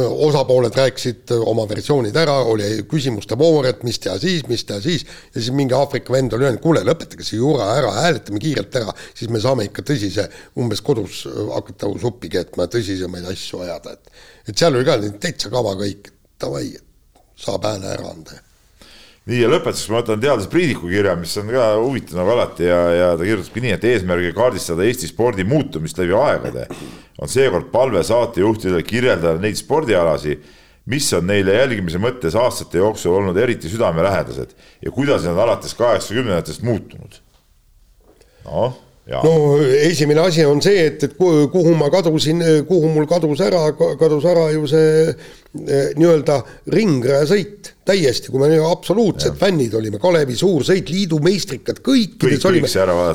osapooled rääkisid oma versioonid ära, oli küsimuste voor, et mis teha siis, mis teha siis, ja siis mingi Aafrika vend oli öelnud, kuule, lõpetage see jura ära, hääletame kiirelt ära, siis me saame ikka tõsise, umbes kodus hakata suppi keetma, tõsisemaid asju ajada, et et seal oli ka täitsa kava kõik, davai, saab hääle ära anda. Nii ja lõpetuseks ma võtan teadlase Priidiku kirja, mis on ka huvitav nagu alati ja, ja ta kirjutabki nii, et eesmärgiga kaardistada Eesti spordi muutumist läbi aegade on seekord palve saatejuhtidele kirjeldada neid spordialasi, mis on neile jälgimise mõttes aastate jooksul olnud eriti südamelähedased ja kuidas need alates kaheksakümnendatest muutunud. noh, no esimene asi on see, et, et kuhu ma kadusin, kuhu mul kadus ära, kadus ära ju see eh, nii-öelda ringrajasõit täiesti, kui me absoluutsed ja. fännid olime, Kalevi suursõit, liidu meistrikad, kõikides kõik, olime.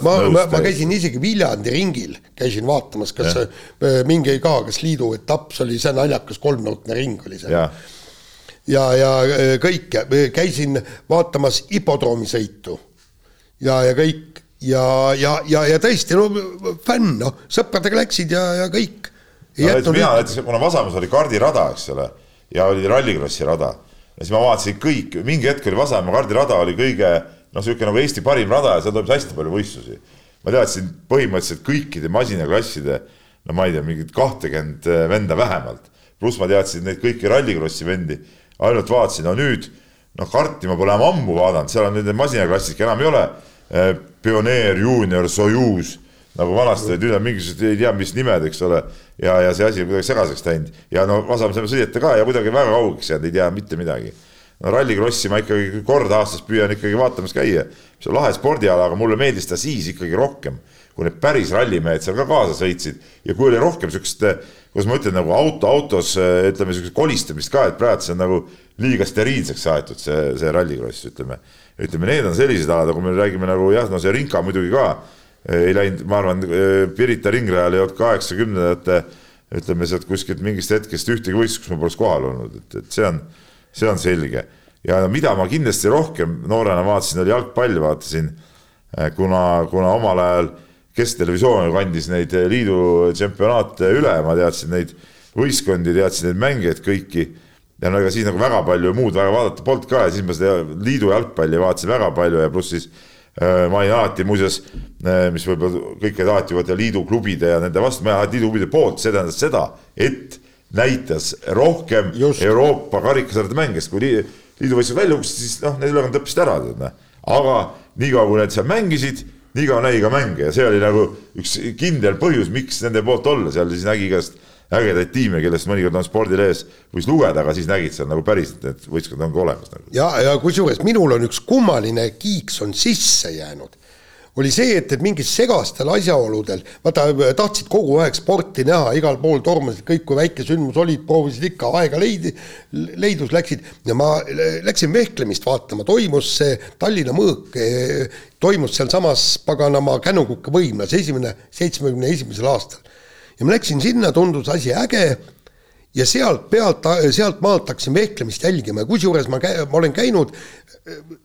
ma, ma, ma käisin isegi Viljandi ringil, käisin vaatamas, kas ja. Eh, mingi ka, kas liidu etapp, see oli see naljakas kolmnurkne ring oli seal. ja, ja, ja eh, kõik, käisin vaatamas hipodroomisõitu ja, ja kõik ja, ja, ja, ja tõesti, no fänn, noh, sõpradega läksid ja, ja kõik. Mina näiteks, kuna Vasamäes oli kardirada, eks ole, ja oli rallikrossi rada, ja siis ma vaatasin kõik, mingi hetk oli Vasamäe kardirada oli kõige noh, niisugune nagu Eesti parim rada ja seal toimus hästi palju võistlusi. ma teadsin põhimõtteliselt kõikide masinaklasside, no ma ei tea, mingit kahtekümmet äh, venda vähemalt, pluss ma teadsin neid kõiki rallikrossi vendi, ainult vaatasin, no nüüd noh, karti ma pole ammu vaadanud, seal on need masinaklassidki enam ei ole Eh, pioneer, juunior, Sojuz, nagu vanasti olid, nüüd on mingisugused, ei tea, mis nimed, eks ole. Ja, ja see asi on kuidagi segaseks läinud. Ja no Vasamäe saime sõideta ka ja kuidagi väga kaugeks jäänud, ei tea mitte midagi. no rallikrossi ma ikkagi kord aastas püüan ikkagi vaatamas käia, mis on lahe spordiala, aga mulle meeldis ta siis ikkagi rohkem, kui need päris rallimehed seal ka kaasa sõitsid. Ja kui oli rohkem siukest, kuidas ma ütlen, nagu auto autos ütleme siukest kolistamist ka, et praegu see on nagu liiga steriilseks aetud, see, see rallikross, ütleme. Ütleme, need on sellised alad, kui me räägime nagu jah, no see Rinka muidugi ka ei läinud, ma arvan, Pirita ringrajal ei olnud kaheksakümnendate ütleme sealt kuskilt mingist hetkest ühtegi võistlust, kus ma poleks kohal olnud, et, et see on, see on selge. ja mida ma kindlasti rohkem noorena vaatasin, oli jalgpall, vaatasin, eh, kuna, kuna omal ajal Kesktelevisioon kandis neid liidu tšempionaate üle, ma teadsin neid võistkondi, teadsin neid mängijaid kõiki ja no ega siis nagu väga palju muud väga vaadata polnud ka ja siis ma seda liidu jalgpalli vaatasin väga palju ja pluss siis äh, ma olin alati muuseas äh,, mis võib-olla kõik olid alati vaata liidu klubide ja nende vastu, ma olin alati liidu klubide poolt, see tähendas seda, et näitas rohkem Just. Euroopa karikasarjade mänge, sest kui liidu võistlused välja kukkusid, siis noh, need ülekanded õppisid ära, tead noh. aga niikaua, kui need seal mängisid, niikaua nägi ka mänge ja see oli nagu üks kindel põhjus, miks nende poolt olla, seal siis nägi igast ägedaid tiime, kellest mõnikord on spordilehes võis lugeda, aga siis nägid seal nagu päriselt, need võistkond ongi olemas nagu.. ja, ja kusjuures minul on üks kummaline kiiks on sisse jäänud. Oli see, et, et mingis segastel asjaoludel, vaata tahtsid kogu aeg sporti näha, igal pool tormasid kõik, kui väike sündmus olid, proovisid ikka, aega leidi, leidus läksid. Ja ma läksin vehklemist vaatama, toimus see Tallinna mõõk, toimus sealsamas paganama Kännukuka võimlas, esimene, seitsmekümne esimesel aastal ja ma läksin sinna, tundus asi äge. Ja sealt pealt, sealt maalt hakkasin vehklemist jälgima. Ja kusjuures ma, ma olen käinud,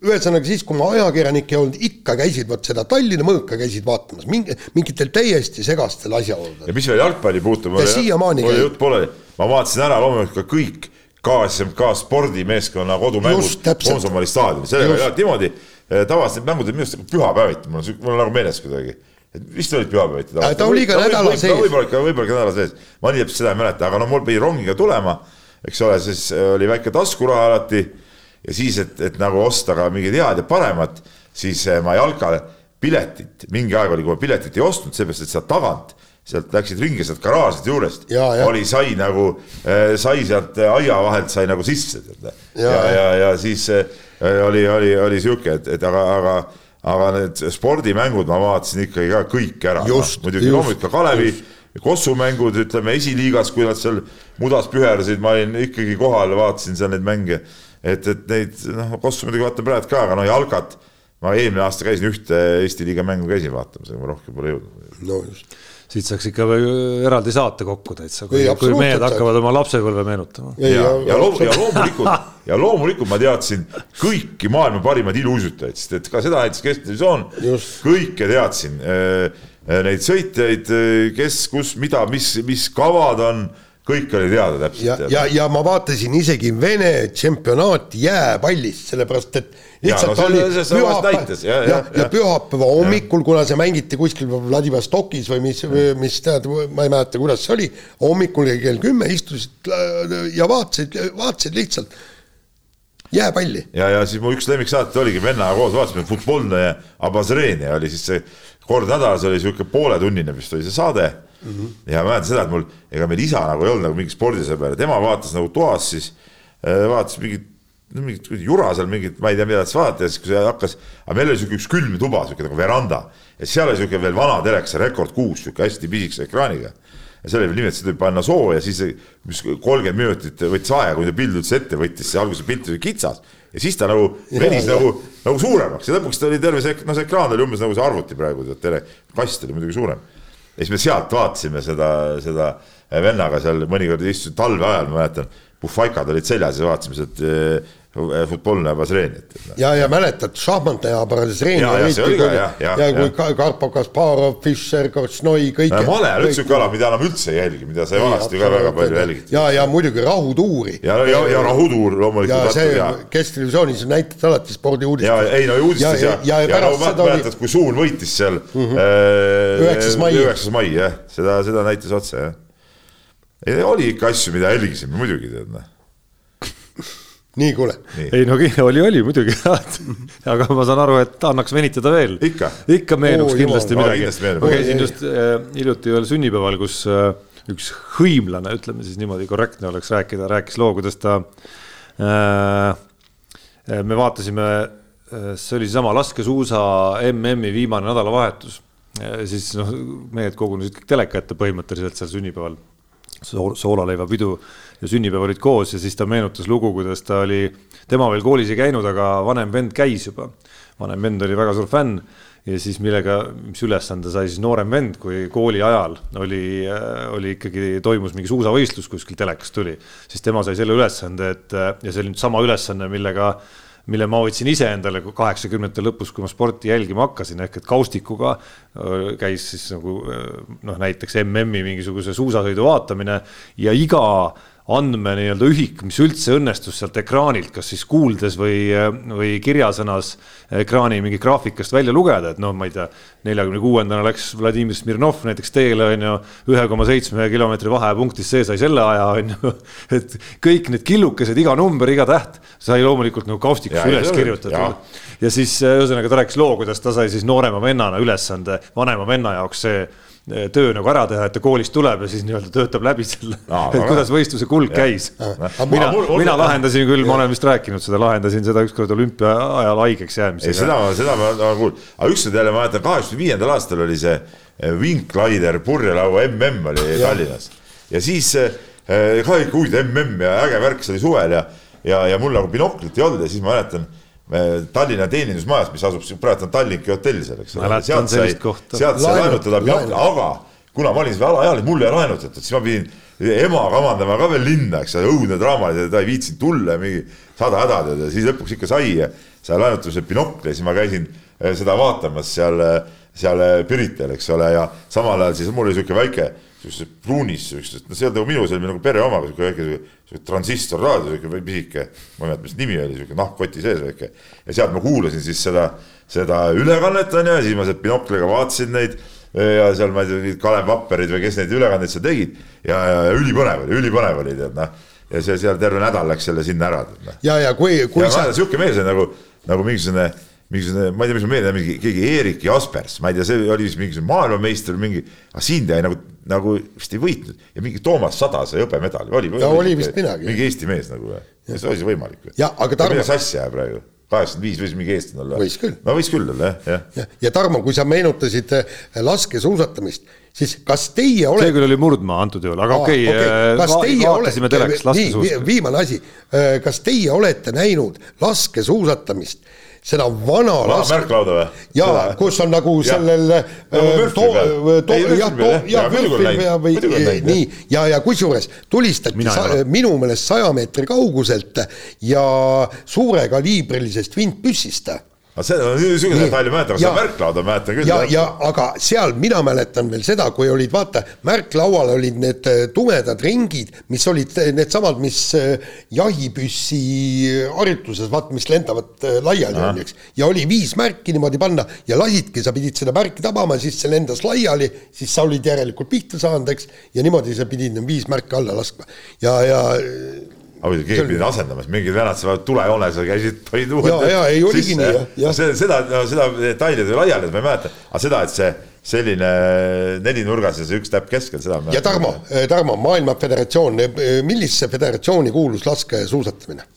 ühesõnaga siis, kui ma ajakirjanik ei olnud, ikka käisid vot seda Tallinna mõõka käisid vaatamas, mingi, mingitel täiesti segastel asjaoludel. ja mis veel jalgpalli puutub, mul jutt pooleli, ma vaatasin ära loomulikult ka kõik KSMK spordimeeskonna kodumängud Konsumali staadionil, sellega ei olnud niimoodi, tavaliselt mängud on minu arust nagu pühapäeviti, mul on, mul on nagu meeles kuidagi vist olid pühapäeviti. ta oli ka nädala sees. võib-olla ikka, võib-olla ikka nädala sees, ma nii täpselt seda ei mäleta, aga no mul pidi rongiga tulema, eks ole, siis äh, oli väike taskuraha alati ja siis, et, et nagu osta ka mingid head ja paremat, siis äh, ma jalkale piletit, mingi aeg oli, kui ma piletit ei ostnud, seepärast et sealt tagant sealt läksid ringi sealt garaažide juurest, oli, sai nagu, äh, sai sealt aia vahelt sai nagu sisse. ja, ja, ja, ja siis oli, oli, oli sihuke, et, et aga, aga aga need spordimängud ma vaatasin ikkagi ka kõik ära. muidugi loomulikult ka Kalevi kossumängud, ütleme esiliigas, kui nad seal mudas püherdasid, ma olin ikkagi kohal, vaatasin seal neid mänge. et, et neid noh, kossu muidugi vaatan praegu ka, aga noh, jalkat ma eelmine aasta käisin ühte Eesti liiga mängu käisin vaatamas, aga ma rohkem pole jõudnud. no just siit saaks ikka eraldi saate kokku täitsa, kui, kui mehed hakkavad oma lapsepõlve meenutama. ja, ja, ja, loom, ja loomulikult, ja loomulikult ma teadsin kõiki maailma parimaid iluuisutajaid, sest et ka seda näitas Kesktelevisioon, kõike teadsin. Äh, äh, neid sõitjaid, äh, kes, kus, mida, mis, mis kavad on kõik oli teada täpselt. ja, ja, ja ma vaatasin isegi Vene tšempionaati jääpallist, sellepärast et lihtsalt ja, no, oli pühapäev ja, ja, ja pühapäeva hommikul, kuna see mängiti kuskil Vladivostokis või mis, mis tead, ma ei mäleta, kuidas see oli, hommikul kell kümme istusid ja vaatasid, vaatasid lihtsalt jääpalli. ja, ja siis mu üks lemmiksaateid oligi vennaga koos vaatasime, Futbolne Abazreni oli siis see kord nädalas oli sihuke pooletunnine vist oli see saade mm. -hmm. ja ma mäletan seda, et mul, ega meil isa nagu ei olnud nagu mingi spordisõber, tema vaatas nagu toas siis, äh, vaatas mingit no mingit jura seal mingit, ma ei tea, mida ta vaatas ja siis, kui see hakkas, aga meil oli sihuke üks külm tuba, sihuke nagu veranda ja seal oli sihuke veel vana telekas, Rekord kuus, sihuke hästi pisikese ekraaniga. ja seal oli veel niimoodi, et tuli panna sooja, siis mis kolmkümmend minutit võttis aega, kui ta pild üldse ette võttis, see alguses pilt oli kitsas ja siis ta nagu venis nagu, nagu suuremaks ja lõpuks ta oli terve see, no see ekraan oli umbes nagu see arvuti praegu, tele, kast oli muidugi suurem. ja siis me sealt vaatasime seda, seda vennaga seal mõnikord istusid talve ajal, ma mäletan puhvaikad olid seljas ja vaatasime sealt eh, futbolne Bazrenit. ja, ja mäletad, Bazreni olid kõik, ja, ja, ja kui ja. Karpov, Kasparov, Fischer, Kortšnoi, kõik. male on üks sihuke ala, mida enam üldse ei jälgi, mida sai vanasti ka väga palju jälgiti. ja, ja muidugi rahutuuri. ja, ja, ja rahutuur loomulikult. ja see Kesktelevisionis näitati alati spordiuudistes. ja ei no uudistes ja, ja, ja, ja, no mäletad oli..., kui Suun võitis seal mhm. äh, üheksas mai. üheksas mai jah, seda, seda näitas otse jah ei, oli ikka asju, mida jälgisime muidugi tead noh nii, kuule. ei no oli, oli muidugi aga ma saan aru, et annaks venitada veel. ikka, ikka meenuks Oo, kindlasti jumal. midagi. ma käisin just äh, hiljuti ühel sünnipäeval, kus äh, üks hõimlane, ütleme siis niimoodi korrektne oleks rääkida, rääkis loo, kuidas ta äh,. me vaatasime, see oli seesama laskesuusa MM-i viimane nädalavahetus. siis noh, mehed kogunesid kõik teleka ette põhimõtteliselt seal sünnipäeval soolaleivapidu ja sünnipäev olid koos ja siis ta meenutas lugu, kuidas ta oli, tema veel koolis ei käinud, aga vanem vend käis juba. vanem vend oli väga suur fänn ja siis millega, mis ülesande sai siis noorem vend, kui kooli ajal oli, oli ikkagi, toimus mingi suusavõistlus kuskil telekast tuli, siis tema sai selle ülesande, et ja see oli nüüd sama ülesanne, millega mille ma võtsin ise endale kaheksakümnendate lõpus, kui ma sporti jälgima hakkasin, ehk et kaustikuga käis siis nagu noh, näiteks MM-i mingisuguse suusasõidu vaatamine ja iga andme nii-öelda ühik, mis üldse õnnestus sealt ekraanilt, kas siis kuuldes või, või kirjasõnas ekraani mingi graafikast välja lugeda, et noh, ma ei tea, neljakümne kuuendana läks Vladimir Smirnov näiteks teele, on ju, ühe koma seitsme kilomeetri vahepunktis, see sai selle aja, on ju. et kõik need killukesed, iga number, iga täht sai loomulikult nagu kaustikus üles kirjutatud. ja siis ühesõnaga ta rääkis loo, kuidas ta sai siis noorema vennana ülesande vanema venna jaoks see töö nagu ära teha, et ta koolist tuleb ja siis nii-öelda töötab läbi selle no,, et kuidas võistluse kulg käis. mina, mina lahendasin küll, ma olen vist rääkinud seda, lahendasin seda ükskord olümpia ajal haigeks jäämisega. seda, seda ma olen kuulnud, aga ükskord jälle ma mäletan, kaheksakümne viiendal aastal oli see eh, Winklaider purjelaua mm oli ja. Tallinnas ja siis eh, ka ikka huvitav mm ja äge värk, see oli suvel ja, ja, ja mul nagu binoklit ei olnud ja siis ma mäletan Tallinna teenindusmajas, mis asub, praegu on Tallinki hotell seal, eks ole. sealt sai, sealt sai laenutada binokli, aga kuna ma olin siis alaealine, mulle ei laenutatud, siis ma pidin emaga omandama ka veel linna, eks ole, õudne draama, ta ei viitsinud tulla, mingi sada häda tead ja siis lõpuks ikka sai ja sai laenutuse binokli ja siis ma käisin eh, seda vaatamas seal, eh, seal eh, Pirital, eks ole, ja samal ajal siis mul oli sihuke väike siukses pruunis, no see on nagu minu, see oli nagu pere omaga siuke väike siuke transistorraadio, siuke pisike, ma ei mäleta, mis nimi oli, siuke nahkkoti sees väike. ja sealt ma kuulasin siis seda, seda ülekannet on ju, ja siis ma sealt binokliga vaatasin neid ja seal ma ei tea, Kalev Vapperid või kes neid ülekandeid seal tegid ja, ja, ja ülipõnev oli, ülipõnev oli tead noh. ja see seal terve nädal läks jälle sinna ära. Noh. ja, ja kui, kui ja sa. sihuke mees on nagu, nagu mingisugune mingisugune, ma ei tea, mis ma meeldib, mingi keegi Eerik Jaspers, ma ei tea, see oli vist mingisugune maailmameister, mingi, aga siin ta jäi nagu, nagu vist ei võitnud ja mingi Toomas Sada sai hõbemedali, oli. ja oli vist midagi. mingi Eesti mees nagu või, see oli siis võimalik või? ja, aga Tarmo. mida sassi ajab praegu? kaheksakümmend viis võis mingi eestlane olla. võis küll. no võis küll olla jah, jah. ja, ja Tarmo, kui sa meenutasid äh, laskesuusatamist, siis kas teie olete. see küll oli murdmaa antud juhul, aga okei okay, okay., äh, vaatasime telekast laskesuusatamist. viimane asi, kas teie olete näinud laskesuusatamist seda vana las-. märklauda või? jaa, kus on nagu ja. sellel nagu to, to, jah, jah, vürfil või nii ja, ja kusjuures tulistati sa, minu meelest saja meetri kauguselt ja suurekaliibrilisest vintpüssist aga see on niisugune detail ei mäleta, aga seda märklauda mäletan küll. ja, ja aga seal mina mäletan veel seda, kui olid vaata, märklaual olid need äh, tumedad ringid, mis olid äh, needsamad, mis äh, jahipüssi harjutuses, vaata, mis lendavad laiali, on eks. ja oli viis märki niimoodi panna ja lasidki, sa pidid seda märki tabama, siis see lendas laiali, siis sa olid järelikult pihta saanud, eks, ja niimoodi sa pidid need viis märki alla laskma ja, ja aga keegi pidi asendamas, mingid vennad seal tulejoones käisid, panid uued. ja, ja ei oligi nii jah, jah. see, seda, seda detaili laiali ma ei mäleta, aga seda, et see selline nelinurgas ja see üks täpp keskel, seda. ja Tarmo, Tarmo, Maailma Föderatsioon, millisesse föderatsiooni kuulus laskesuusatamine?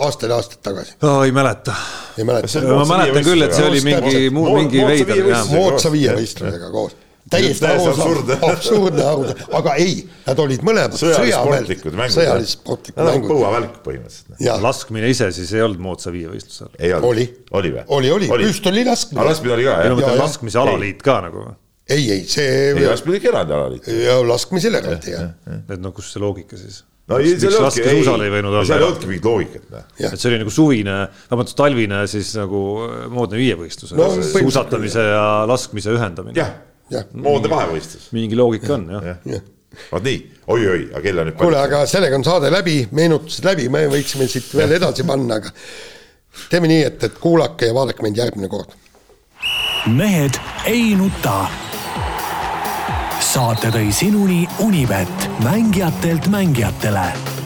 aastaid-aastaid tagasi, oh,. ei mäleta. ei mäleta ma mäletan küll, et see oli mingi, Mood- mingi moodsa veider moodsa viievõistlusega koos. Täiesti absurdne. absurdne arusaadav, aga ei, nad olid mõlemad sõjalisportlikud mängud. on mängud. põuavälk põhimõtteliselt. laskmine ise siis ei olnud moodsa viievõistluse all. ei olnud Oli., oli või? oli, oli, püstoli laskmine laskmine oli ka ei no jah ma? Mõtlen jah. laskmise alaliit ka nagu. ei, ei ei, see laskmine oli eraldi alaliit. ja laskmisel eraldi jah, et no kus see loogika siis? no ei, seal ei olnudki, ei seal ei olnudki mingit loogikat. noh. jah et see oli nagu suvine, vabandust, talvine siis nagu moodne viievõistlus No, suusatamise ja laskmise ühendamine jah, jah, moodne kahevõistlus. mingi loogika on jah. jah. vot nii oi,, oi-oi, aga kell on nüüd kuule, aga sellega on saade läbi, meenutused läbi, me võiksime siit veel edasi panna, aga teeme nii, et, et kuulake ja vaadake meid järgmine kord. mehed ei nuta. saate tõi sinuni Unibet, mängijatelt mängijatele